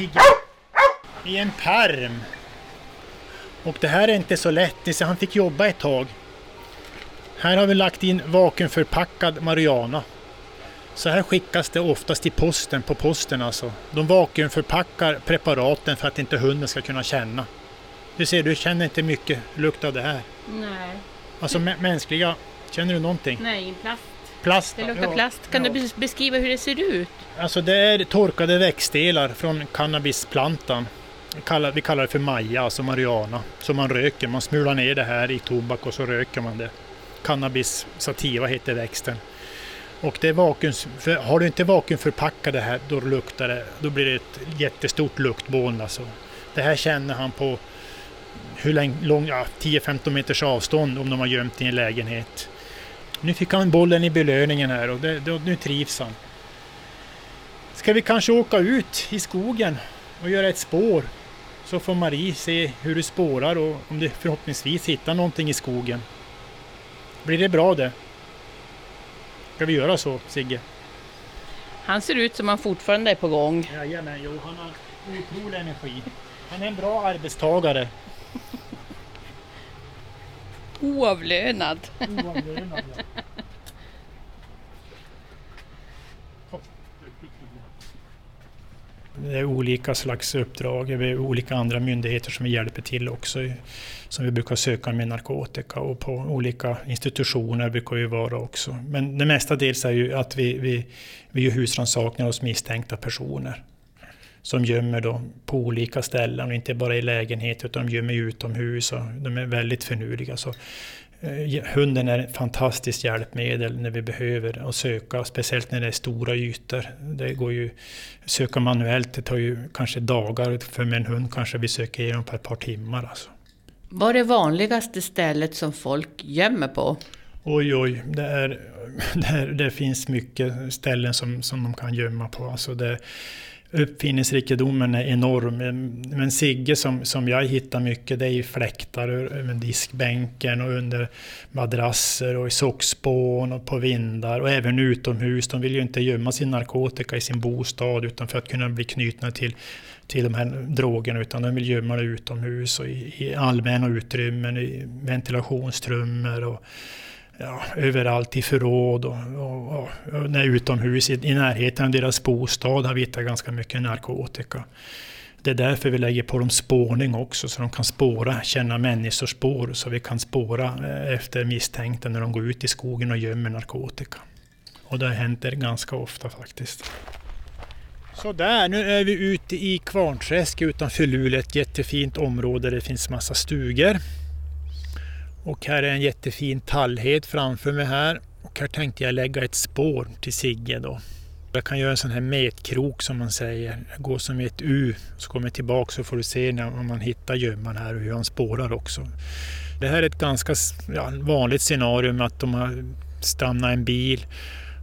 Sigge! I en perm. Och det här är inte så lätt, så han fick jobba ett tag. Här har vi lagt in vakuumförpackad marijuana. Så här skickas det oftast till posten, på posten alltså. De vakuumförpackar preparaten för att inte hunden ska kunna känna. Du ser, du känner inte mycket lukt av det här. Nej. Alltså mänskliga, känner du någonting? Nej, plast. Plast? Det luktar plast. Kan ja. du beskriva hur det ser ut? Alltså det är torkade växtdelar från cannabisplantan. Vi kallar, det för maja, alltså marijuana, som man röker. Man smular ner det här i tobak och så röker man det. Cannabis sativa heter växten. Och det är vakuum, har du inte vakuumförpackat det här då luktar det, då blir det ett jättestort luktmoln alltså. Det här känner han på hur lång, lång ja, 10-15 meters avstånd om de har gömt i en lägenhet. Nu fick han bollen i belöningen här och det, det, nu trivs han. Ska vi kanske åka ut i skogen och göra ett spår så får Marie se hur du spårar och om du förhoppningsvis hittar någonting i skogen. Blir det bra det? Ska vi göra så Sigge? Han ser ut som han fortfarande är på gång. Jajamän, jo han har otrolig energi. Han är en bra arbetstagare. Oavlönad. Oavlönad, ja. Det är olika slags uppdrag, det är olika andra myndigheter som vi hjälper till också. Som vi brukar söka med narkotika och på olika institutioner brukar vi vara också. Men det mesta dels är ju att vi, vi, vi gör husrannsakningar hos misstänkta personer. Som gömmer då på olika ställen, och inte bara i lägenhet utan de gömmer utomhus och de är väldigt finurliga. Så Eh, hunden är ett fantastiskt hjälpmedel när vi behöver och söka, speciellt när det är stora ytor. Det går ju söka manuellt, det tar ju kanske dagar, för med en hund kanske vi söker igenom på ett par timmar. Alltså. Vad är det vanligaste stället som folk gömmer på? Oj, oj, det, är, det, är, det finns mycket ställen som, som de kan gömma på. Alltså det, uppfinningsrikedomen är enorm. Men Sigge som, som jag hittar mycket, det är ju fläktar över diskbänken och under madrasser och i sockspån och på vindar och även utomhus. De vill ju inte gömma sin narkotika i sin bostad utan för att kunna bli knutna till, till de här drogerna utan de vill gömma det utomhus och i, i allmänna utrymmen, i ventilationstrummor och ja, överallt i förråd och, och, och, och när utomhus i, i närheten av deras bostad har vi hittat ganska mycket narkotika. Det är därför vi lägger på dem spårning också, så de kan spåra, känna människors spår, så vi kan spåra eh, efter misstänkta när de går ut i skogen och gömmer narkotika. Och det händer ganska ofta faktiskt. Så där, nu är vi ute i Kvarnträsk utanför Luleå, ett jättefint område där det finns massa stugor. Och här är en jättefin tallhed framför mig här. Och här tänkte jag lägga ett spår till Sigge då. Jag kan göra en sån här metkrok som man säger. Gå som ett U, så kommer jag tillbaka så får du se när, om man hittar gömman här och hur han spårar också. Det här är ett ganska ja, vanligt scenario med att de har stannat en bil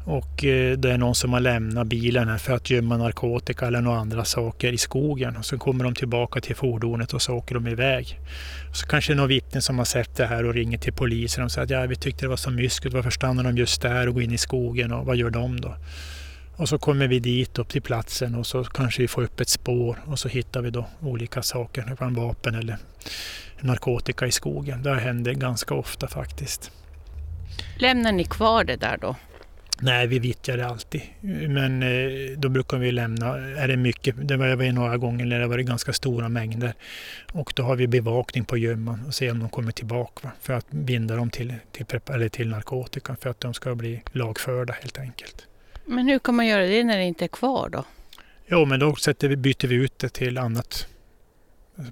och eh, det är någon som har lämnat bilen här för att gömma narkotika eller några andra saker i skogen. Och så kommer de tillbaka till fordonet och så åker de iväg. Så kanske någon vittne som har sett det här och ringer till polisen och säger att ja, vi tyckte det var så myskigt, varför stannar de just där och går in i skogen och vad gör de då? Och så kommer vi dit upp till platsen och så kanske vi får upp ett spår och så hittar vi då olika saker, det kan vapen eller narkotika i skogen. Det händer ganska ofta faktiskt. Lämnar ni kvar det där då? Nej, vi vittjar det alltid. Men eh, då brukar vi lämna, är det mycket, det var några gånger när det var ganska stora mängder. Och då har vi bevakning på gömman och ser om de kommer tillbaka för att binda dem till, till, eller till narkotika för att de ska bli lagförda helt enkelt. Men hur kan man göra det när det inte är kvar då? Jo, men då sätter vi, byter vi ut det till annat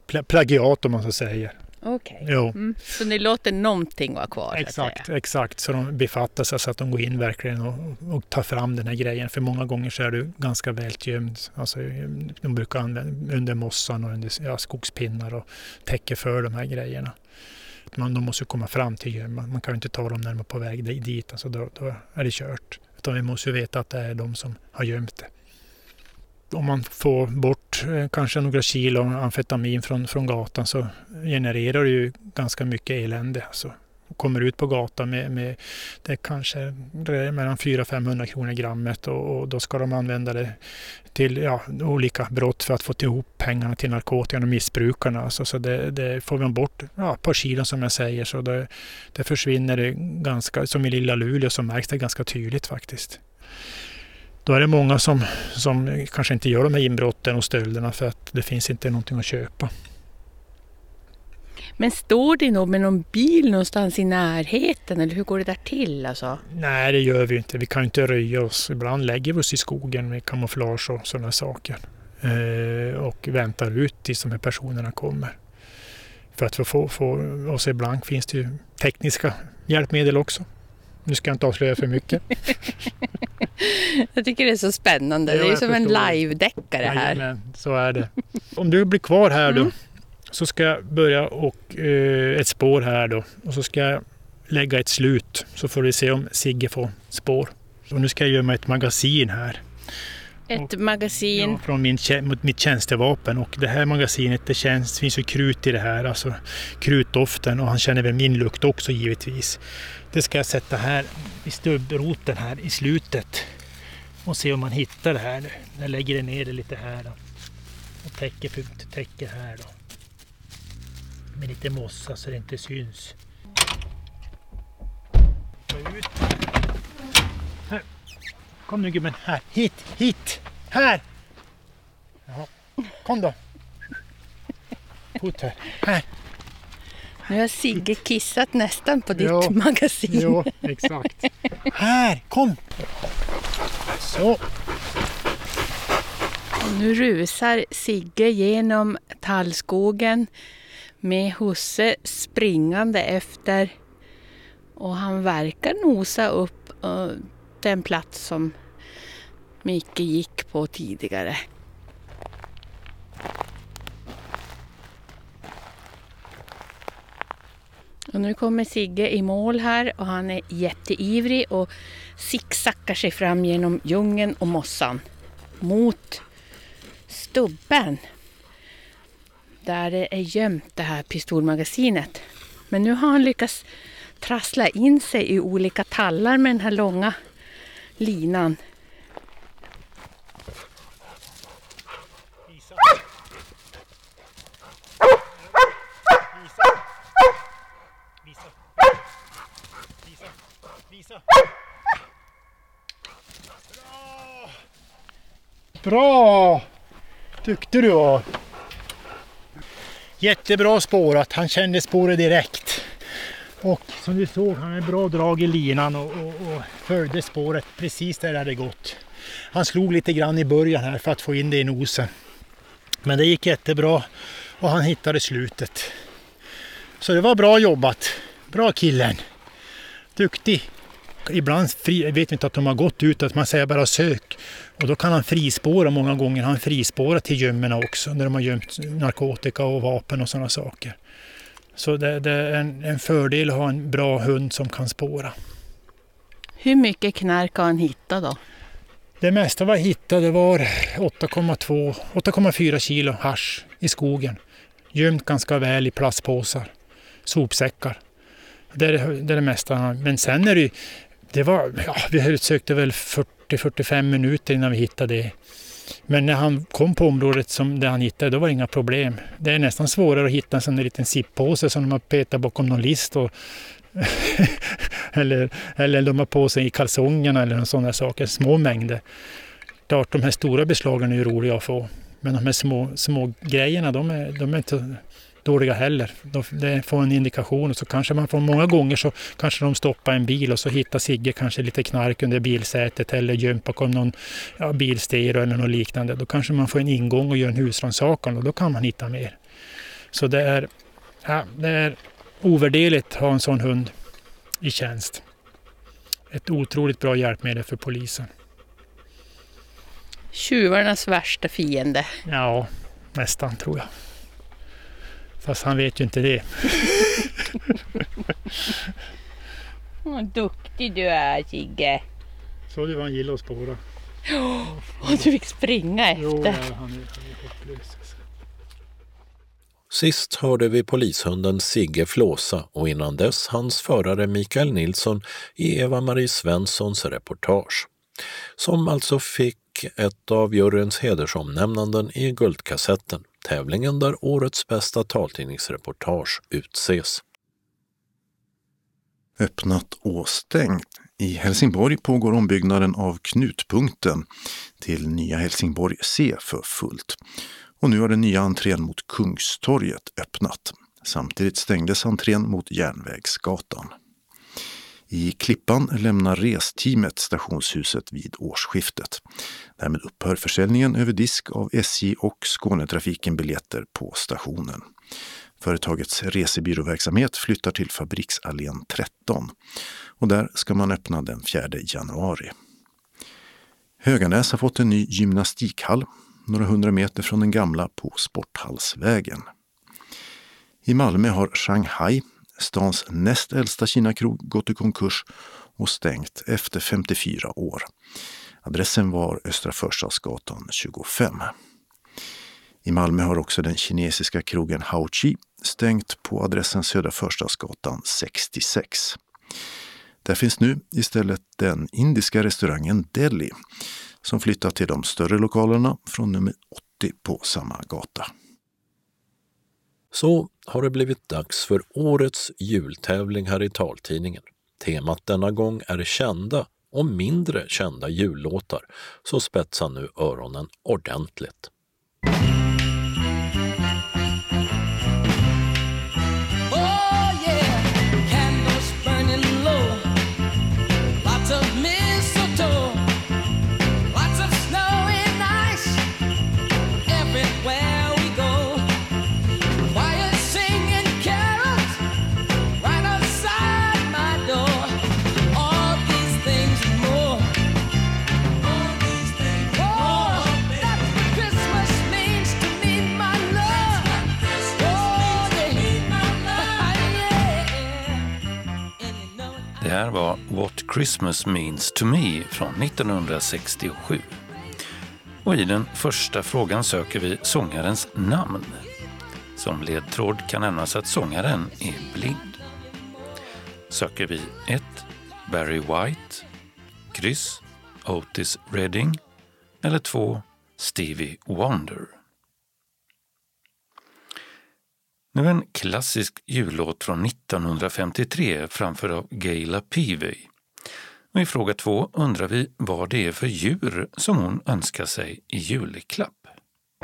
pla plagiat om man så säger. Okej. Jo. Mm. Så ni låter någonting vara kvar? så Exakt, säga. exakt. Så de befattar sig så att de går in verkligen och, och tar fram den här grejen. För många gånger så är du ganska väl gömd. Alltså, de brukar använda under mossan och under ja, skogspinnar och täcker för de här grejerna. Man, de måste komma fram till gömman. Man kan ju inte ta dem när de är på väg dit. Alltså, då, då är det kört. Utan vi måste ju veta att det är de som har gömt det. Om man får bort eh, kanske några kilo amfetamin från, från gatan så genererar det ju ganska mycket elände. Alltså, kommer ut på gatan med, med det kanske kanske mellan 400-500 kronor grammet och, och, då ska de använda det till ja, olika brott för att få ihop pengarna till narkotikan och missbrukarna. Alltså, så det, det får man bort ja, ett par kilo som jag säger så det, det försvinner det ganska, som i lilla Luleå så märks det ganska tydligt faktiskt. Då är det många som, som kanske inte gör de här inbrotten och stölderna för att det finns inte någonting att köpa. Men står det nog med någon bil någonstans i närheten eller hur går det där till? Alltså? Nej, det gör vi inte. Vi kan inte röja oss. Ibland lägger vi oss i skogen med kamouflage och sådana saker. Eh, och väntar ut tills de här personerna kommer. För att få, få oss ibland finns det ju tekniska hjälpmedel också. Nu ska jag inte avslöja för mycket. Jag tycker det är så spännande. Ja, det är ju som en live-deckare här. Jajamän, så är det. Om du blir kvar här då Mm. så ska jag börja och eh, ett spår här då och så ska jag lägga ett slut så får vi se om Sigge får spår. Och nu ska jag gömma ett magasin här Ett magasin. ja, från min, mot mitt tjänstevapen och det här magasinet det känns, finns ju krut i det här, alltså krutdoften och han känner väl min lukt också givetvis. Det ska jag sätta här i stubbroten här i slutet och se om man hittar det här. Jag lägger det ner det lite här då. och täcker, täcker här då. Med lite mossa så det inte syns. Ta ut. Kom nu gubben, här, hit, hit, här! Jaha. Kom då. Fot här, här. Nu har Sigge kissat nästan på ditt Ja. magasin. Jo, exakt. Här, kom! Så, nu rusar Sigge genom tallskogen med husse springande efter. Och han verkar nosa upp eh, den plats som Micke gick på tidigare. Och nu kommer Sigge i mål här och han är jätteivrig och sicksackar sig fram genom djungeln och mossan mot stubben där det är gömt det här pistolmagasinet. Men nu har han lyckats trassla in sig i olika tallar med den här långa linan. Visa. Bra! Bra! Duktig du var. Jättebra spårat. Han kände spåret direkt. Och som du såg, han hade bra drag i linan och, och, och följde spåret precis där det hade gått. Han slog lite grann i början här för att få in det i nosen. Men det gick jättebra och han hittade slutet. Så det var bra jobbat. Bra killen. Duktig. Ibland fri, vet vi inte att de har gått ut, att man säger bara sök. Och då kan han frispåra många gånger. Han frispårar till gömmorna också när de har gömt narkotika och vapen och sådana saker. Så det, det är en, en fördel att ha en bra hund som kan spåra. Hur mycket knark har han hittat då? Det mesta vi hittade var 8,2 8,4 kilo hasch i skogen. Gömt ganska väl i plastpåsar, sopsäckar. Det är det, det, är det mesta. Men sen är det det var, ja, vi sökte väl 40-45 minuter innan vi hittade det. Men när han kom på området som det han hittade, då var det inga problem. Det är nästan svårare att hitta en sån där liten sippåse som de har petat bakom någon list och eller, eller de har på sig i kalsongerna eller sådana saker, små mängder. Klart, de här stora beslagen är ju roliga att få. Men de här små, små grejerna, de är, de är inte, dåliga heller. De får en indikation och så kanske man får många gånger så kanske de stoppar en bil och så hittar Sigge kanske lite knark under bilsätet eller gömt bakom någon ja, bilstereo eller något liknande. Då kanske man får en ingång och gör en husrannsakan och då kan man hitta mer. Så det är, ja, det är ovärderligt att ha en sån hund i tjänst. Ett otroligt bra hjälpmedel för polisen. Tjuvarnas värsta fiende. Ja, nästan tror jag. Fast han vet ju inte det. Vad duktig du är Sigge. Såg du vad han gillade att spåra? Ja, och du fick springa efter. Jo, han är, han är hopplös. Sist hörde vi polishunden Sigge flåsa och innan dess hans förare Mikael Nilsson i Eva-Marie Svenssons reportage. Som alltså fick ett av juryns hedersomnämnanden i Guldkassetten, tävlingen där årets bästa taltidningsreportage utses. Öppnat och stängt. I Helsingborg pågår ombyggnaden av Knutpunkten till Nya Helsingborg C för fullt. Och nu har den nya entrén mot Kungstorget öppnat. Samtidigt stängdes entrén mot Järnvägsgatan. I Klippan lämnar resteamet stationshuset vid årsskiftet. Därmed upphör försäljningen över disk av SJ och Skånetrafiken biljetter på stationen. Företagets resebyråverksamhet flyttar till Fabriksallén 13 och där ska man öppna den 4 januari. Höganäs har fått en ny gymnastikhall några hundra meter från den gamla på Sporthallsvägen. I Malmö har Shanghai, stans näst äldsta Kinakrog, gått i konkurs och stängt efter 54 år. Adressen var Östra Förstadsgatan 25. I Malmö har också den kinesiska krogen Hauchi stängt på adressen Södra Förstadsgatan 66. Där finns nu istället den indiska restaurangen Delhi som flyttat till de större lokalerna från nummer 80 på samma gata. Så har det blivit dags för årets jultävling här i taltidningen. Temat denna gång är kända och mindre kända jullåtar, så spetsa nu öronen ordentligt. Här var What Christmas Means to Me från 1967. Och i den första frågan söker vi sångarens namn. Som ledtråd kan nämnas att sångaren är blind. Söker vi 1. Barry White, kryss Otis Redding eller 2. Stevie Wonder. Nu en klassisk jullåt från 1953 framförd av Gayla Peavy. Och I fråga två undrar vi vad det är för djur som hon önskar sig i julklapp.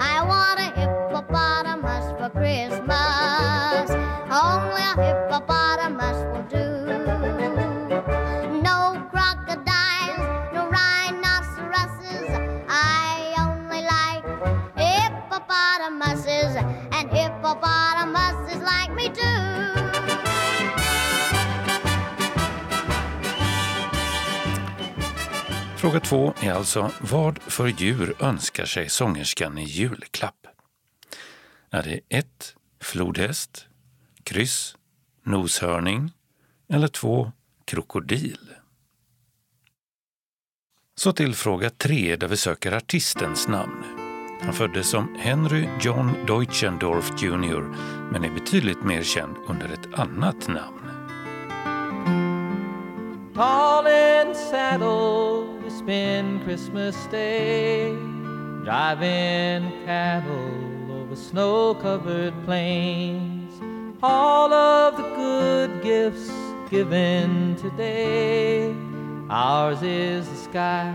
I want a hippopotamus for Christmas Only a hippopotamus Fråga två är alltså vad för djur önskar sig sångerskan i julklapp? Är det 1. Flodhäst, kryss, noshörning eller 2. Krokodil? Så till fråga tre där vi söker artistens namn. Han föddes som Henry John Deutschendorf Jr men är betydligt mer känd under ett annat namn. Tall and saddle spend Christmas day Driving cattle over snow-covered plains. All of the good gifts given today. Ours is the sky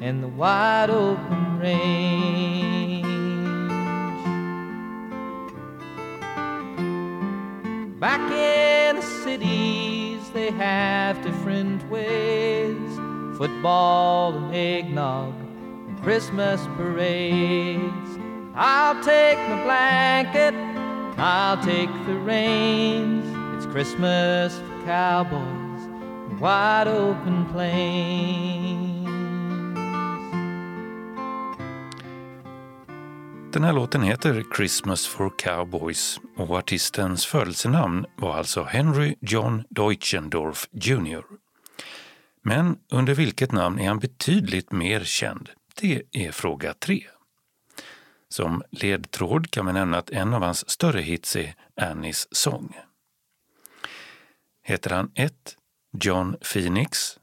and the wide open range. Back in the cities, they have different ways football and eggnog and Christmas parades. I'll take my blanket, I'll take the reins. It's Christmas for cowboys and wide open plains. Den här låten heter Christmas for Cowboys och artistens födelsenamn var alltså Henry John Deutschendorf Jr. Men under vilket namn är han betydligt mer känd? Det är fråga tre. Som ledtråd kan man nämna att en av hans större hits är Annies sång. Heter han 1. John Phoenix,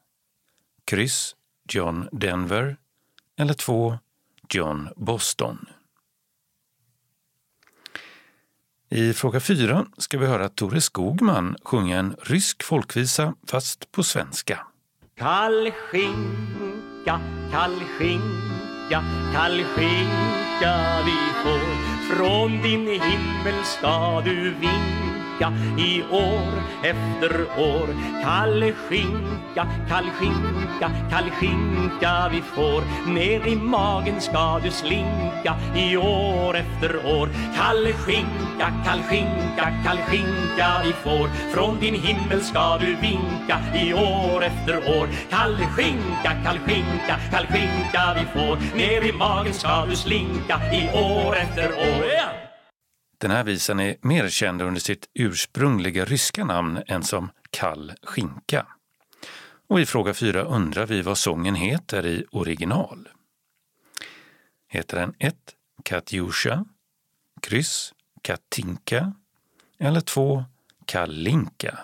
kryss John Denver eller 2. John Boston? I fråga 4 ska vi höra Tore Skogman sjunga en rysk folkvisa fast på svenska. Kall skinka, kall skinka, kall skinka vi får. Från din himmel ska du vinka skinka i år efter år. Kalle skinka, kall skinka, kall skinka vi får. Ner i magen ska du slinka i år efter år. Kalle skinka, kall skinka, kall skinka vi får. Från din himmel ska du vinka i år efter år. Kall skinka, kall skinka, kall skinka vi får. Ner i magen ska du slinka i år efter år. Den här visan är mer känd under sitt ursprungliga ryska namn än som Kall skinka. Och i fråga 4 undrar vi vad sången heter i original. Heter den 1. Katjusha, kryss Katinka eller 2. Kalinka?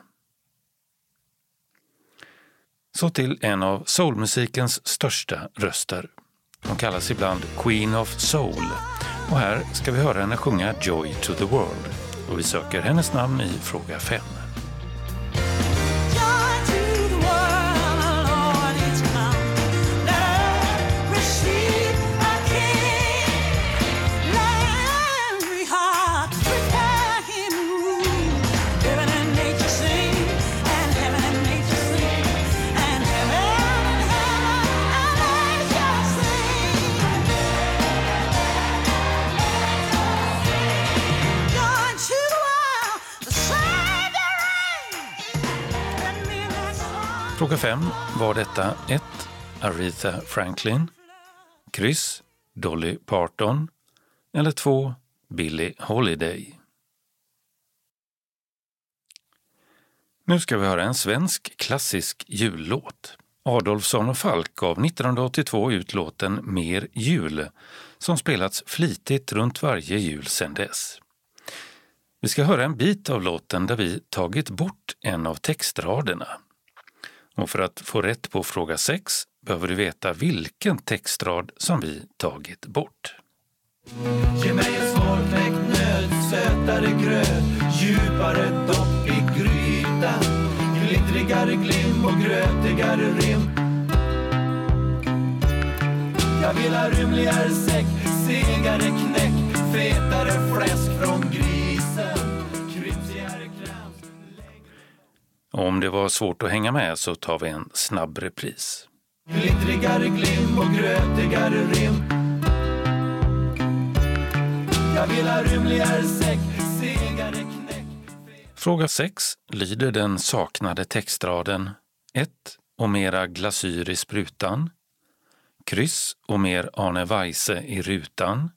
Så till en av soulmusikens största röster. Hon kallas ibland Queen of Soul och här ska vi höra henne sjunga Joy to the World och vi söker hennes namn i fråga 5. Fråga 5 var detta 1. Aretha Franklin, kryss Dolly Parton eller 2. Billie Holiday. Nu ska vi höra en svensk klassisk jullåt. Adolfsson och Falk gav 1982 ut låten Mer jul som spelats flitigt runt varje jul sedan dess. Vi ska höra en bit av låten där vi tagit bort en av textraderna. Och för att få rätt på fråga 6 behöver du veta vilken textrad som vi tagit bort. Ge mig en svårknäckt nöt, sötare gröt, djupare dopp i grytan. Glittrigare glim och grötigare rim. Jag vill ha rymligare säck, segare knäck, fetare fläsk från grisen. Om det var svårt att hänga med så tar vi en snabb repris. Glittrigare glim och grötigare rim Jag vill ha rymligare säck, segare knäck Fråga 6 lyder den saknade textraden 1. Och mera glasyr i sprutan. Kryss och mer Arne Weise i rutan.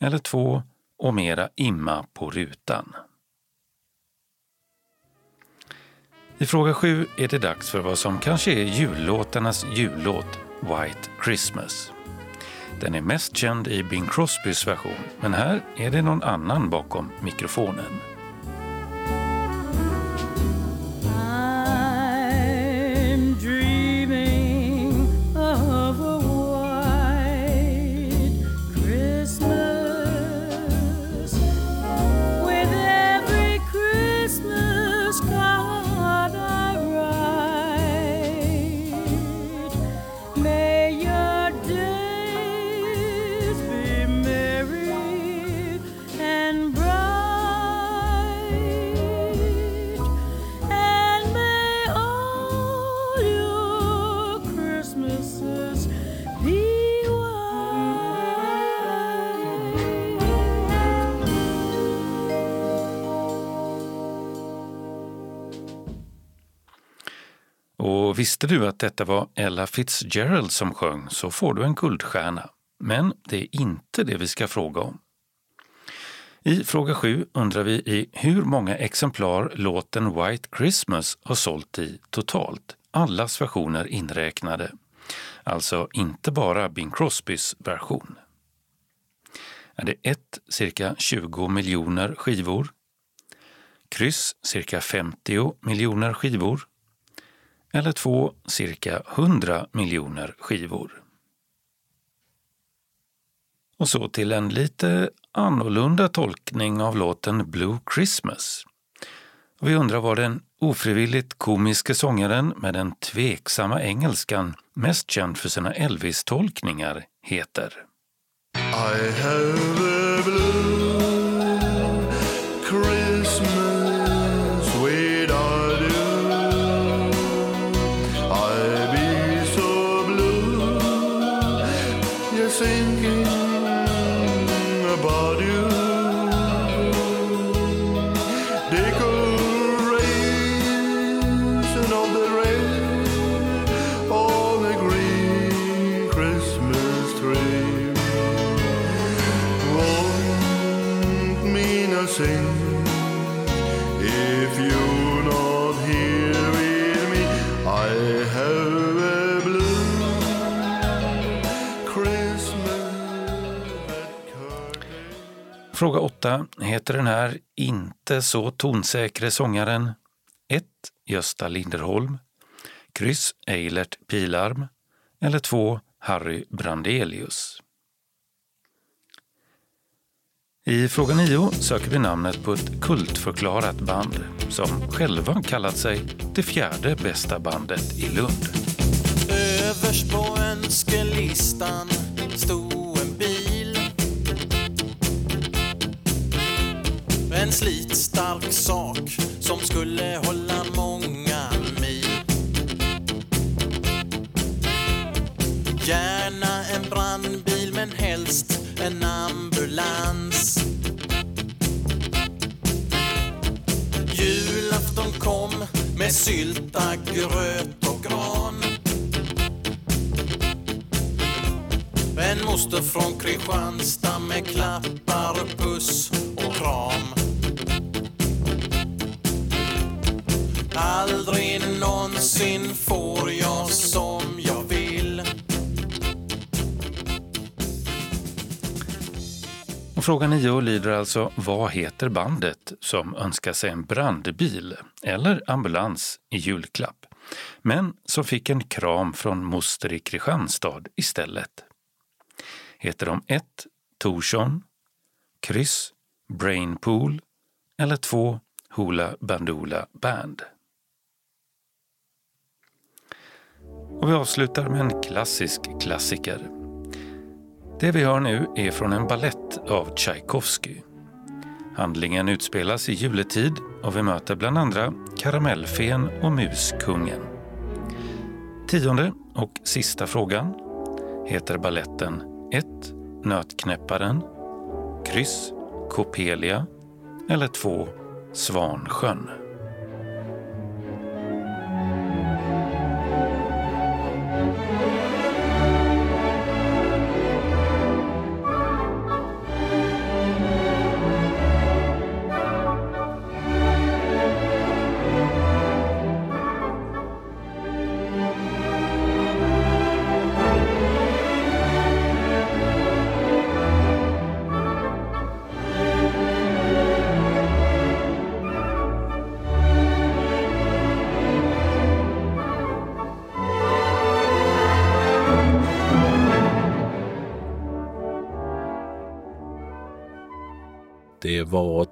Eller 2. Och mera imma på rutan. I fråga sju är det dags för vad som kanske är jullåtarnas jullåt, White Christmas. Den är mest känd i Bing Crosbys version, men här är det någon annan bakom mikrofonen. Och visste du att detta var Ella Fitzgerald som sjöng så får du en guldstjärna. Men det är inte det vi ska fråga om. I fråga 7 undrar vi i hur många exemplar låten White Christmas har sålt i totalt, allas versioner inräknade. Alltså inte bara Bing Crosbys version. Är det 1 cirka 20 miljoner skivor? Kryss cirka 50 miljoner skivor? Eller två cirka 100 miljoner skivor? Och så till en lite annorlunda tolkning av låten Blue Christmas. Vi undrar vad den ofrivilligt komiske sångaren med den tveksamma engelskan, mest känd för sina Elvis-tolkningar, heter. I have a blue Fråga 8. Heter den här inte så tonsäkre sångaren 1. Gösta Linderholm, kryss Eilert Pilarm eller 2. Harry Brandelius? I fråga 9 söker vi namnet på ett kultförklarat band som själva kallat sig det fjärde bästa bandet i Lund. Överst på önskelistan stod En slitstark sak som skulle hålla många mil. Gärna en brandbil men helst en ambulans. Julafton kom med sylta, gröt och gran. En moster från Kristianstad med klappar, puss och kram. Aldrig någonsin får jag som jag vill Och fråga 9 lyder alltså Vad heter bandet som önskar sig en brandbil eller ambulans i julklapp men som fick en kram från moster i Kristianstad istället? Heter de 1. Torsson, kryss Brainpool eller 2. Hoola Bandoola Band? Och vi avslutar med en klassisk klassiker. Det vi hör nu är från en ballett av Tchaikovsky. Handlingen utspelas i juletid och vi möter bland andra Karamellfen och Muskungen. Tionde och sista frågan heter balletten 1. Nötknäpparen, kryss Coppelia eller 2. Svansjön.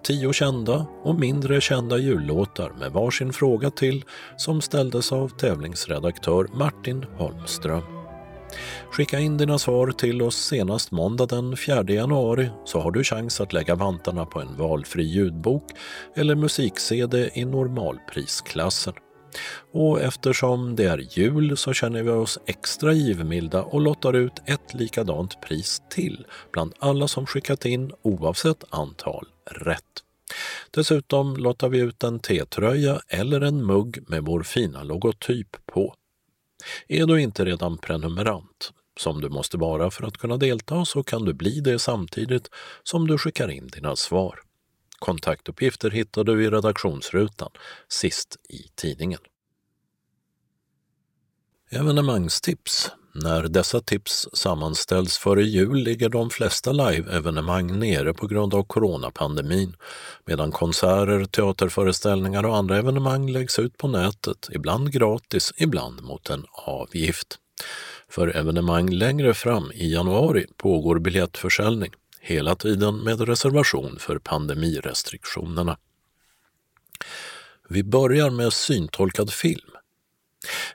Tio kända och mindre kända jullåtar med varsin fråga till som ställdes av tävlingsredaktör Martin Holmström. Skicka in dina svar till oss senast måndag den 4 januari så har du chans att lägga vantarna på en valfri ljudbok eller musik-CD i normalprisklassen. Och eftersom det är jul så känner vi oss extra givmilda och lottar ut ett likadant pris till bland alla som skickat in oavsett antal rätt. Dessutom lottar vi ut en T-tröja eller en mugg med vår fina logotyp på. Är du inte redan prenumerant, som du måste vara för att kunna delta, så kan du bli det samtidigt som du skickar in dina svar. Kontaktuppgifter hittar du i redaktionsrutan sist i tidningen. Evenemangstips. När dessa tips sammanställs före jul ligger de flesta live-evenemang nere på grund av coronapandemin, medan konserter, teaterföreställningar och andra evenemang läggs ut på nätet, ibland gratis, ibland mot en avgift. För evenemang längre fram i januari pågår biljettförsäljning, hela tiden med reservation för pandemirestriktionerna. Vi börjar med syntolkad film.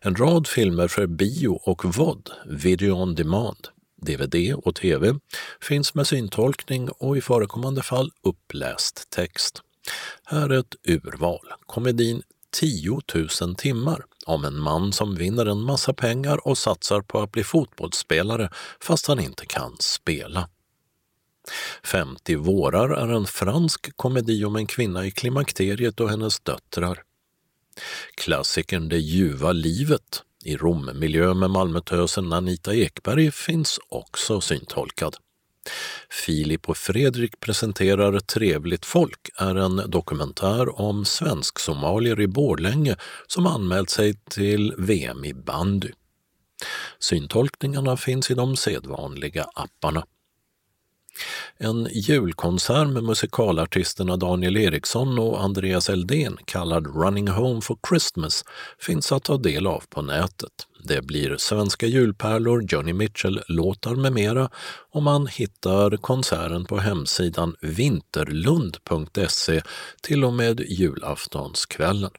En rad filmer för bio och VOD, Video on Demand, DVD och TV, finns med syntolkning och i förekommande fall uppläst text. Här är ett urval. Komedin 10 000 timmar om en man som vinner en massa pengar och satsar på att bli fotbollsspelare fast han inte kan spela. 50 vårar är en fransk komedi om en kvinna i klimakteriet och hennes döttrar. Klassikern Det ljuva livet i Rommiljö med Malmötösen Anita Ekberg finns också syntolkad. Filip och Fredrik presenterar Trevligt folk är en dokumentär om svensk-somalier i Borlänge som anmält sig till VM i bandy. Syntolkningarna finns i de sedvanliga apparna. En julkonsert med musikalartisterna Daniel Eriksson och Andreas Eldén kallad Running Home for Christmas finns att ta del av på nätet. Det blir svenska julpärlor, Johnny Mitchell-låtar med mera och man hittar konserten på hemsidan vinterlund.se till och med julaftonskvällen.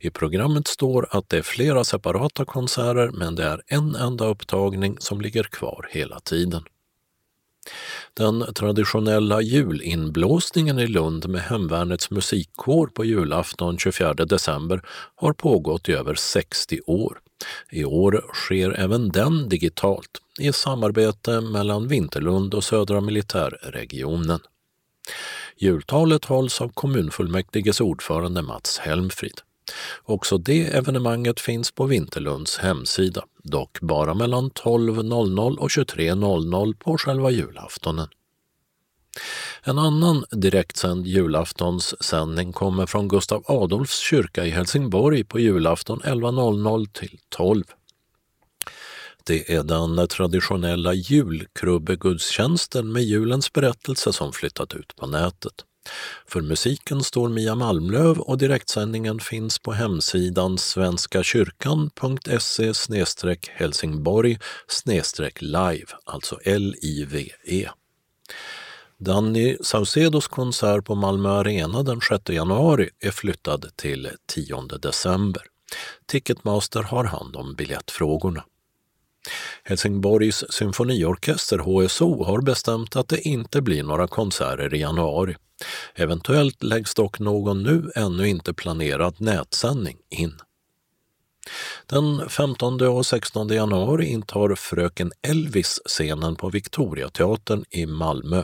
I programmet står att det är flera separata konserter men det är en enda upptagning som ligger kvar hela tiden. Den traditionella julinblåsningen i Lund med Hemvärnets musikkår på julafton 24 december har pågått i över 60 år. I år sker även den digitalt i samarbete mellan Vinterlund och Södra militärregionen. Jultalet hålls av kommunfullmäktiges ordförande Mats Helmfrid. Också det evenemanget finns på Vinterlunds hemsida, dock bara mellan 12.00 och 23.00 på själva julaftonen. En annan direktsänd julaftonssändning kommer från Gustav Adolfs kyrka i Helsingborg på julafton 11.00 till 12. Det är den traditionella julkrubbegudstjänsten med julens berättelse som flyttat ut på nätet. För musiken står Mia Malmlöv och direktsändningen finns på hemsidan svenskakyrkan.se helsingborg live, alltså L-I-V-E. Danny Saucedos konsert på Malmö Arena den 6 januari är flyttad till 10 december. Ticketmaster har hand om biljettfrågorna. Helsingborgs symfoniorkester, HSO, har bestämt att det inte blir några konserter i januari. Eventuellt läggs dock någon nu ännu inte planerad nätsändning in. Den 15 och 16 januari intar Fröken Elvis scenen på Victoriateatern i Malmö.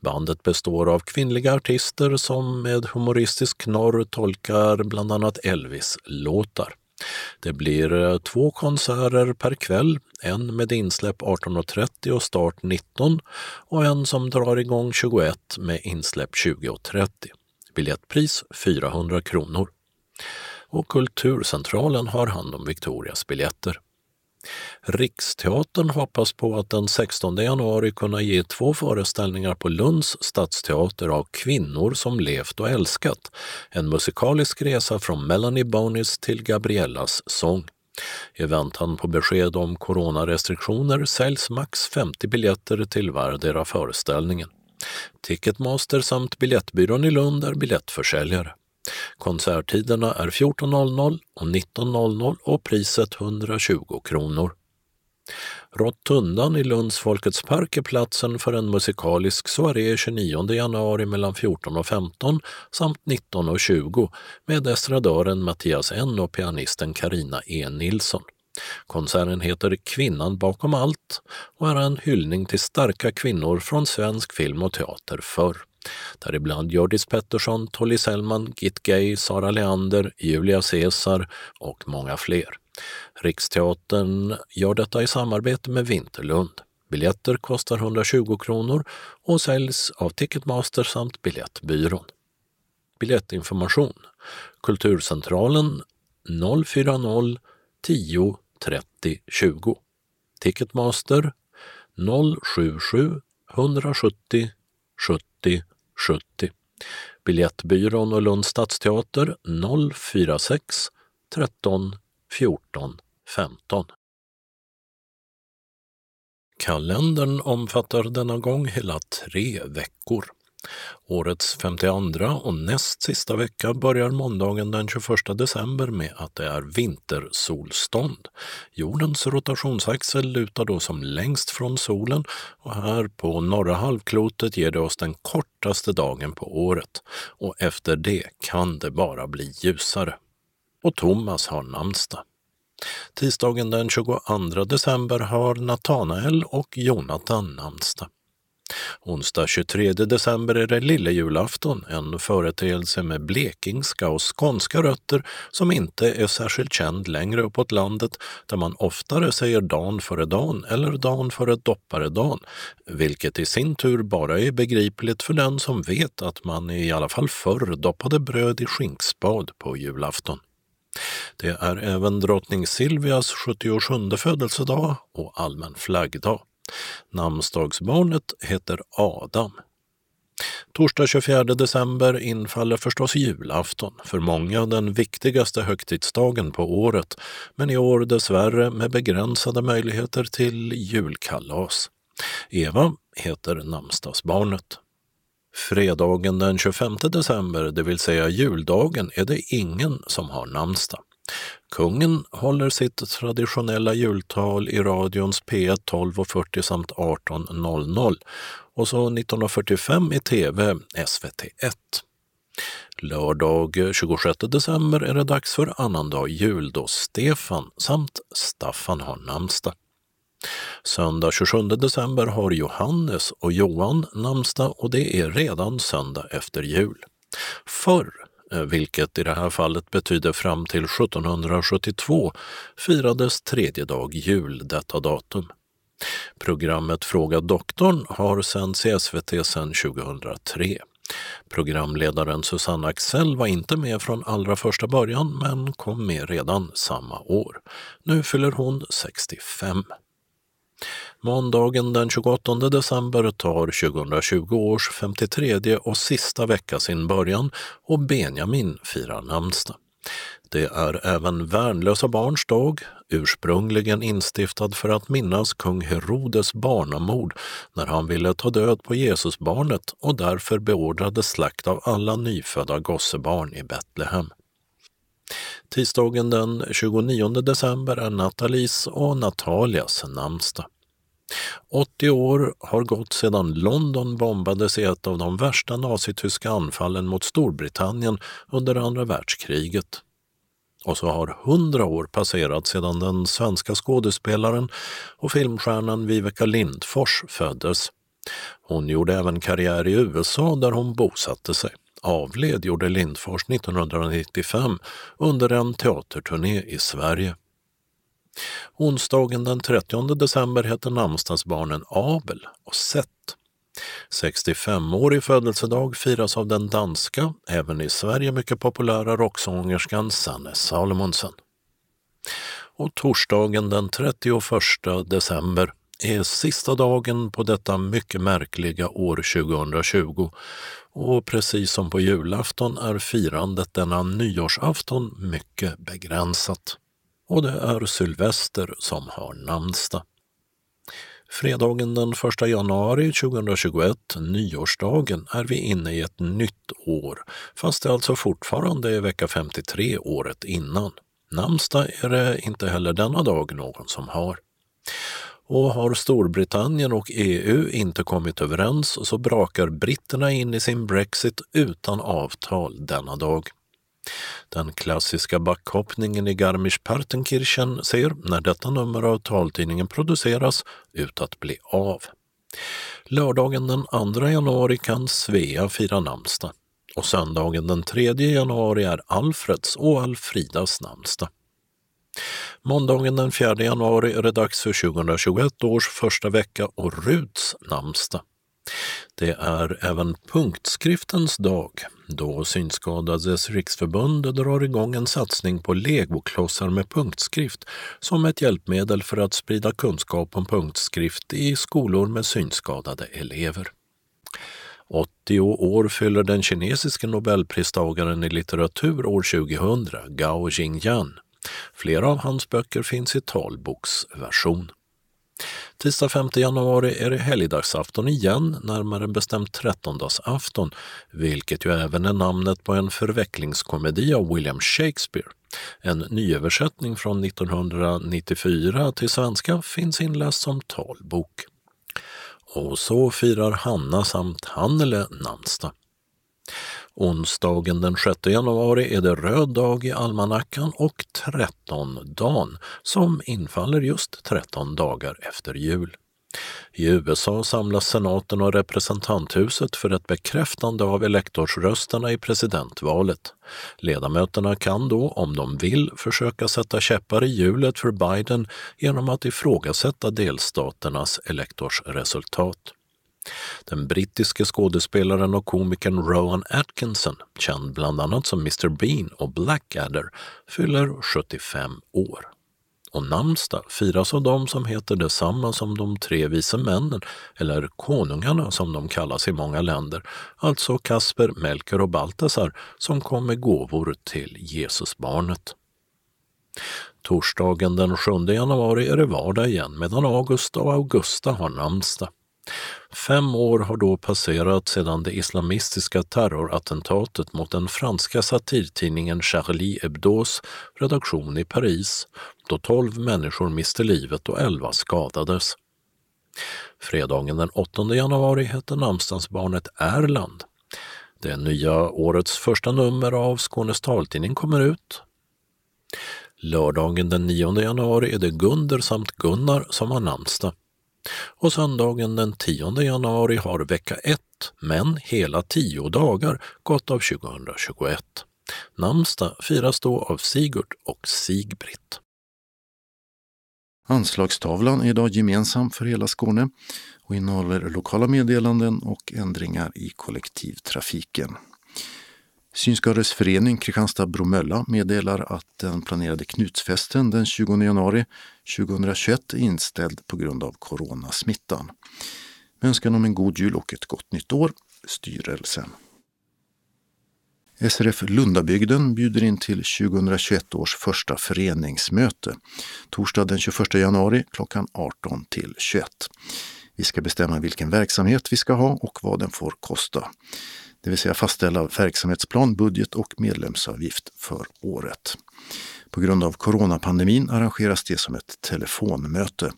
Bandet består av kvinnliga artister som med humoristisk knorr tolkar bland annat Elvis-låtar. Det blir eh, två konserter per kväll, en med insläpp 18.30 och start 19 och en som drar igång 21 med insläpp 20.30. Biljettpris 400 kronor. Och Kulturcentralen har hand om Victorias biljetter. Riksteatern hoppas på att den 16 januari kunna ge två föreställningar på Lunds stadsteater av Kvinnor som levt och älskat. En musikalisk resa från Melanie Bonis till Gabriellas sång. I väntan på besked om coronarestriktioner säljs max 50 biljetter till vardera föreställningen. Ticketmaster samt Biljettbyrån i Lund är biljettförsäljare. Konserttiderna är 14.00 och 19.00 och priset 120 kronor. Råttundan i Lunds Folkets park är platsen för en musikalisk soaré 29 januari mellan 14 och 15 samt 19 och 20 med estradören Mattias N och pianisten Karina E Nilsson. Konserten heter Kvinnan bakom allt och är en hyllning till starka kvinnor från svensk film och teater förr. Däribland Hjördis Pettersson, Tolly Sellman, Git Gay, Sara Leander, Julia Caesar och många fler. Riksteatern gör detta i samarbete med Vinterlund. Biljetter kostar 120 kronor och säljs av Ticketmaster samt Biljettbyrån. Biljettinformation Kulturcentralen 040 10 30 20 Ticketmaster 077 170 70 70 Biljettbyrån och Lunds stadsteater 046 13 14 15 Kalendern omfattar denna gång hela tre veckor. Årets 52 och näst sista vecka börjar måndagen den 21 december med att det är vintersolstånd. Jordens rotationsaxel lutar då som längst från solen och här på norra halvklotet ger det oss den kortaste dagen på året. Och efter det kan det bara bli ljusare. Och Thomas har namnsdag. Tisdagen den 22 december har Natanael och Jonathan namnsdag. Onsdag 23 december är det lille julafton, en företeelse med blekingska och skånska rötter som inte är särskilt känd längre uppåt landet där man oftare säger dan före dan eller dan före dopparedan, vilket i sin tur bara är begripligt för den som vet att man i alla fall förr doppade bröd i skinkspad på julafton. Det är även drottning Silvias 77 födelsedag och allmän flaggdag. Namnsdagsbarnet heter Adam. Torsdag 24 december infaller förstås julafton, för många den viktigaste högtidsdagen på året, men i år dessvärre med begränsade möjligheter till julkalas. Eva heter namnsdagsbarnet. Fredagen den 25 december, det vill säga juldagen, är det ingen som har namnsdag. Kungen håller sitt traditionella jultal i radions P1 12.40 samt 18.00 och så 1945 i tv SVT1. Lördag 26 december är det dags för annandag jul då Stefan samt Staffan har namnsdag. Söndag 27 december har Johannes och Johan namnsdag och det är redan söndag efter jul. Förr Eh, vilket i det här fallet betyder fram till 1772, firades tredje dag jul detta datum. Programmet Fråga doktorn har sänts i SVT sedan 2003. Programledaren Susanne Axel var inte med från allra första början men kom med redan samma år. Nu fyller hon 65. Måndagen den 28 december tar 2020 års 53 och sista vecka sin början och Benjamin firar namnsdag. Det är även värnlösa barns dag, ursprungligen instiftad för att minnas kung Herodes barnamord när han ville ta död på Jesusbarnet och därför beordrade slakt av alla nyfödda gossebarn i Betlehem. Tisdagen den 29 december är Nathalies och Natalias namnsdag. 80 år har gått sedan London bombades i ett av de värsta nazityska anfallen mot Storbritannien under andra världskriget. Och så har 100 år passerat sedan den svenska skådespelaren och filmstjärnan Viveka Lindfors föddes. Hon gjorde även karriär i USA där hon bosatte sig. Avled gjorde Lindfors 1995 under en teaterturné i Sverige. Onsdagen den 30 december heter namnsdagsbarnen Abel och Seth. 65-årig födelsedag firas av den danska, även i Sverige mycket populära rocksångerskan Sanne Salomonsen. Och torsdagen den 31 december är sista dagen på detta mycket märkliga år 2020 och precis som på julafton är firandet denna nyårsafton mycket begränsat och det är Sylvester som har namnsdag. Fredagen den 1 januari 2021, nyårsdagen, är vi inne i ett nytt år, fast det alltså fortfarande är vecka 53 året innan. Namnsdag är det inte heller denna dag någon som har. Och har Storbritannien och EU inte kommit överens så brakar britterna in i sin Brexit utan avtal denna dag. Den klassiska backhoppningen i Garmisch-Partenkirchen ser, när detta nummer av taltidningen produceras, ut att bli av. Lördagen den 2 januari kan Svea fira namnsdag och söndagen den 3 januari är Alfreds och Alfridas namnsdag. Måndagen den 4 januari är det dags för 2021 års första vecka och Ruts namnsdag. Det är även punktskriftens dag då Synskadades riksförbund drar igång en satsning på legoklossar med punktskrift som ett hjälpmedel för att sprida kunskap om punktskrift i skolor med synskadade elever. 80 år fyller den kinesiske nobelpristagaren i litteratur år 2000, Gao Jingyan. Flera av hans böcker finns i talboksversion. Tisdag 5 januari är det helgdagsafton igen, närmare bestämt trettondagsafton, vilket ju även är namnet på en förvecklingskomedi av William Shakespeare. En nyöversättning från 1994 till svenska finns inläst som talbok. Och så firar Hanna samt Hannele namnsdag. Onsdagen den 6 januari är det röd dag i almanackan och 13-dagen som infaller just 13 dagar efter jul. I USA samlas senaten och representanthuset för ett bekräftande av elektorsrösterna i presidentvalet. Ledamöterna kan då, om de vill, försöka sätta käppar i hjulet för Biden genom att ifrågasätta delstaternas elektorsresultat. Den brittiske skådespelaren och komikern Rowan Atkinson, känd bland annat som Mr Bean och Blackadder, fyller 75 år. Och namnsdag firas av dem som heter detsamma som de tre vise männen, eller konungarna som de kallas i många länder, alltså Kasper, Melker och Baltasar som kom med gåvor till Jesusbarnet. Torsdagen den 7 januari är det vardag igen medan August och Augusta har namnsdag. Fem år har då passerat sedan det islamistiska terrorattentatet mot den franska satirtidningen Charlie Hebdos redaktion i Paris, då tolv människor miste livet och elva skadades. Fredagen den 8 januari hette namnsdagsbarnet Erland. Det nya årets första nummer av Skånes taltidning kommer ut. Lördagen den 9 januari är det Gunder samt Gunnar som har namnsdag. Och söndagen den 10 januari har vecka 1, men hela 10 dagar, gått av 2021. Namnsdag firas då av Sigurd och Sigbritt. Anslagstavlan är idag gemensam för hela Skåne och innehåller lokala meddelanden och ändringar i kollektivtrafiken. Synskadades förening Kristianstad-Bromölla meddelar att den planerade Knutsfesten den 20 januari 2021 är inställd på grund av coronasmittan. Med önskan om en god jul och ett gott nytt år, styrelsen. SRF Lundabygden bjuder in till 2021 års första föreningsmöte. Torsdag den 21 januari klockan 18 till 21. Vi ska bestämma vilken verksamhet vi ska ha och vad den får kosta det vill säga fastställa verksamhetsplan, budget och medlemsavgift för året. På grund av coronapandemin arrangeras det som ett telefonmöte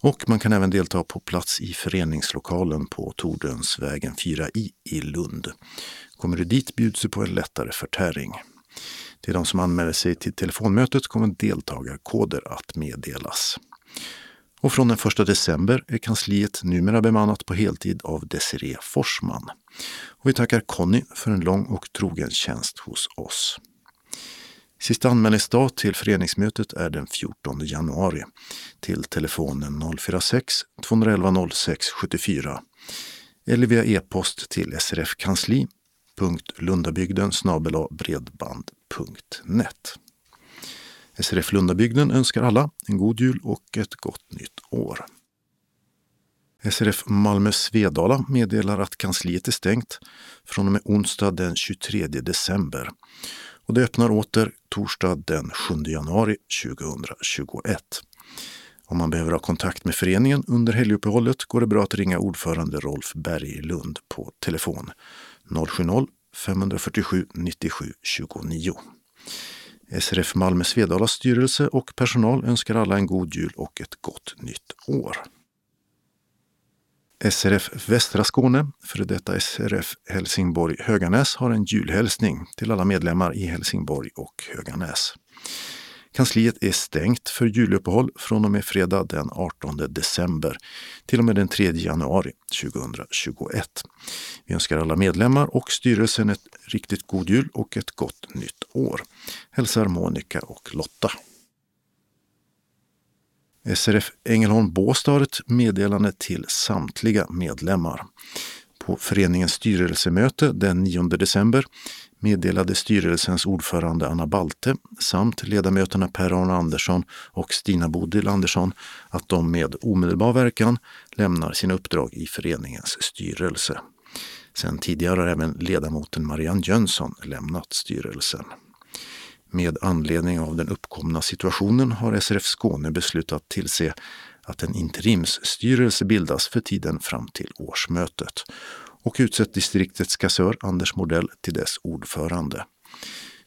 och man kan även delta på plats i föreningslokalen på Tordönsvägen 4i i Lund. Kommer du dit bjuds du på en lättare förtäring. Till de som anmäler sig till telefonmötet kommer deltagarkoder att meddelas. Och från den 1 december är kansliet numera bemannat på heltid av Desiree Forsman. Och vi tackar Conny för en lång och trogen tjänst hos oss. Sista anmälningsdag till föreningsmötet är den 14 januari till telefonen 046-211 06 74 eller via e-post till srfkansli.lundabygden bredband.net. SRF Lundabygden önskar alla en god jul och ett gott nytt år. SRF Malmö Svedala meddelar att kansliet är stängt från och med onsdag den 23 december. Och det öppnar åter torsdag den 7 januari 2021. Om man behöver ha kontakt med föreningen under helguppehållet går det bra att ringa ordförande Rolf Berglund på telefon 070-547 97 29. SRF Malmö Svedalas styrelse och personal önskar alla en god jul och ett gott nytt år. SRF Västra Skåne, före detta SRF Helsingborg Höganäs, har en julhälsning till alla medlemmar i Helsingborg och Höganäs. Kansliet är stängt för juluppehåll från och med fredag den 18 december till och med den 3 januari 2021. Vi önskar alla medlemmar och styrelsen ett riktigt god jul och ett gott nytt år. Hälsar Monica och Lotta. SRF Ängelholm Båstad har ett meddelande till samtliga medlemmar. På föreningens styrelsemöte den 9 december meddelade styrelsens ordförande Anna Balte samt ledamöterna Per-Arne Andersson och Stina Bodil Andersson att de med omedelbar verkan lämnar sina uppdrag i föreningens styrelse. Sen tidigare har även ledamoten Marianne Jönsson lämnat styrelsen. Med anledning av den uppkomna situationen har SRF Skåne beslutat tillse att en interimsstyrelse bildas för tiden fram till årsmötet och utsett distriktets kassör Anders Modell till dess ordförande.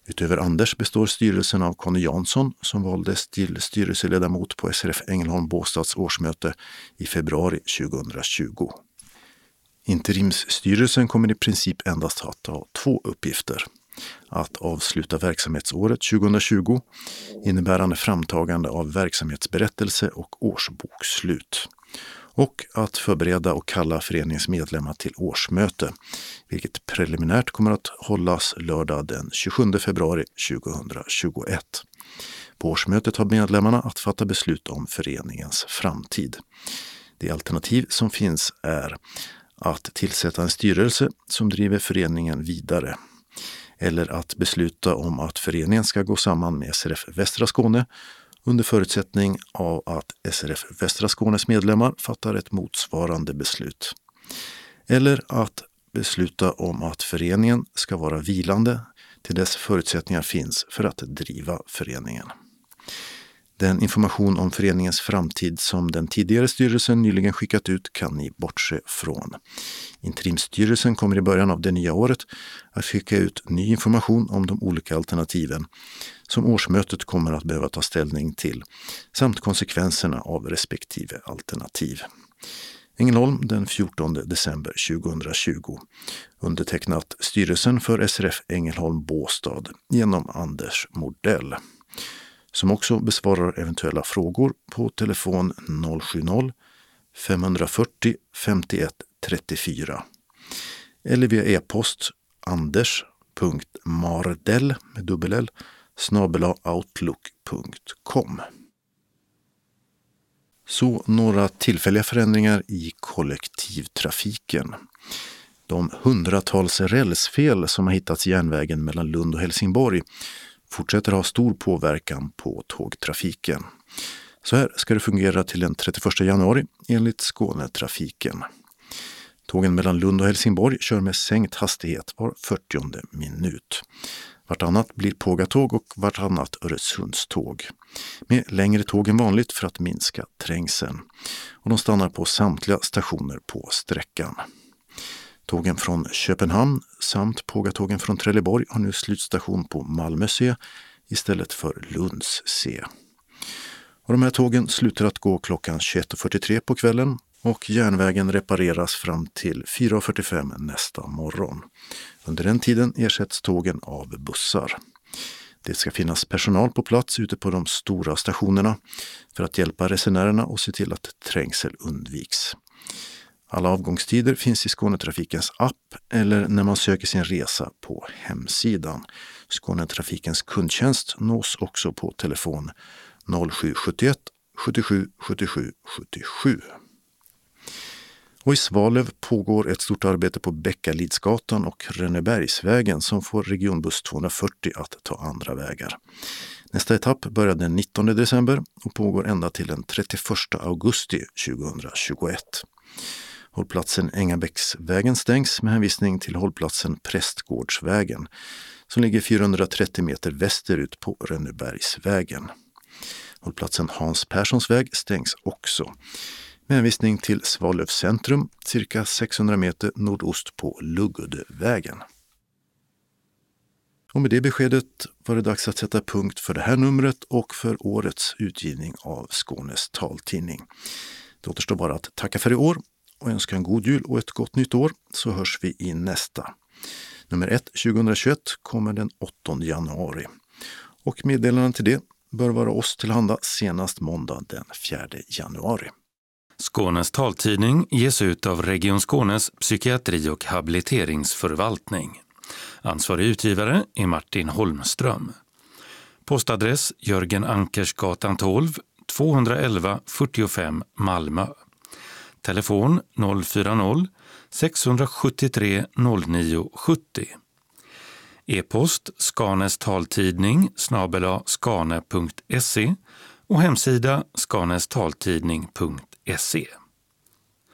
Utöver Anders består styrelsen av Conny Jansson som valdes till styrelseledamot på SRF Ängelholm Båstads årsmöte i februari 2020. Interimsstyrelsen kommer i princip endast att ha två uppgifter att avsluta verksamhetsåret 2020 innebärande framtagande av verksamhetsberättelse och årsbokslut och att förbereda och kalla föreningens medlemmar till årsmöte, vilket preliminärt kommer att hållas lördag den 27 februari 2021. På årsmötet har medlemmarna att fatta beslut om föreningens framtid. Det alternativ som finns är att tillsätta en styrelse som driver föreningen vidare eller att besluta om att föreningen ska gå samman med SRF Västra Skåne under förutsättning av att SRF Västra Skånes medlemmar fattar ett motsvarande beslut. Eller att besluta om att föreningen ska vara vilande till dess förutsättningar finns för att driva föreningen. Den information om föreningens framtid som den tidigare styrelsen nyligen skickat ut kan ni bortse från. Interimstyrelsen kommer i början av det nya året att skicka ut ny information om de olika alternativen som årsmötet kommer att behöva ta ställning till samt konsekvenserna av respektive alternativ. Ängelholm den 14 december 2020. Undertecknat Styrelsen för SRF Ängelholm Båstad genom Anders Modell som också besvarar eventuella frågor på telefon 070-540 51 34 eller via e-post anders.mardell med dubbel L outlook.com. Så några tillfälliga förändringar i kollektivtrafiken. De hundratals rälsfel som har hittats i järnvägen mellan Lund och Helsingborg fortsätter ha stor påverkan på tågtrafiken. Så här ska det fungera till den 31 januari enligt Skånetrafiken. Tågen mellan Lund och Helsingborg kör med sänkt hastighet var 40 minut. Vartannat blir pågatåg och vartannat Öresundståg. Med längre tåg än vanligt för att minska trängseln. Och de stannar på samtliga stationer på sträckan. Tågen från Köpenhamn samt pågatågen från Trelleborg har nu slutstation på Malmö C istället för Lunds C. Och de här tågen slutar att gå klockan 21.43 på kvällen och järnvägen repareras fram till 4.45 nästa morgon. Under den tiden ersätts tågen av bussar. Det ska finnas personal på plats ute på de stora stationerna för att hjälpa resenärerna och se till att trängsel undviks. Alla avgångstider finns i Skånetrafikens app eller när man söker sin resa på hemsidan. Skånetrafikens kundtjänst nås också på telefon 0771 77 77 77. Och i Svalöv pågår ett stort arbete på Bäckalidsgatan och Rönnebergsvägen som får regionbuss 240 att ta andra vägar. Nästa etapp börjar den 19 december och pågår ända till den 31 augusti 2021. Hållplatsen Ängabäcksvägen stängs med hänvisning till hållplatsen Prästgårdsvägen som ligger 430 meter västerut på Rönnebergsvägen. Hållplatsen Hans Perssons väg stängs också med hänvisning till Svalövs centrum cirka 600 meter nordost på Luggudvägen. Och med det beskedet var det dags att sätta punkt för det här numret och för årets utgivning av Skånes taltidning. Det återstår bara att tacka för i år och önska en god jul och ett gott nytt år så hörs vi i nästa. Nummer 1 2021 kommer den 8 januari. Och meddelanden till det bör vara oss tillhanda senast måndag den 4 januari. Skånes taltidning ges ut av Region Skånes psykiatri och habiliteringsförvaltning. Ansvarig utgivare är Martin Holmström. Postadress Jörgen Ankersgatan 12, 211 45 Malmö. Telefon 040-673 0970. E-post Skanes taltidning snabela skane.se och hemsida skanestaltidning.se.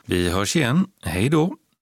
Vi hörs igen. Hej då!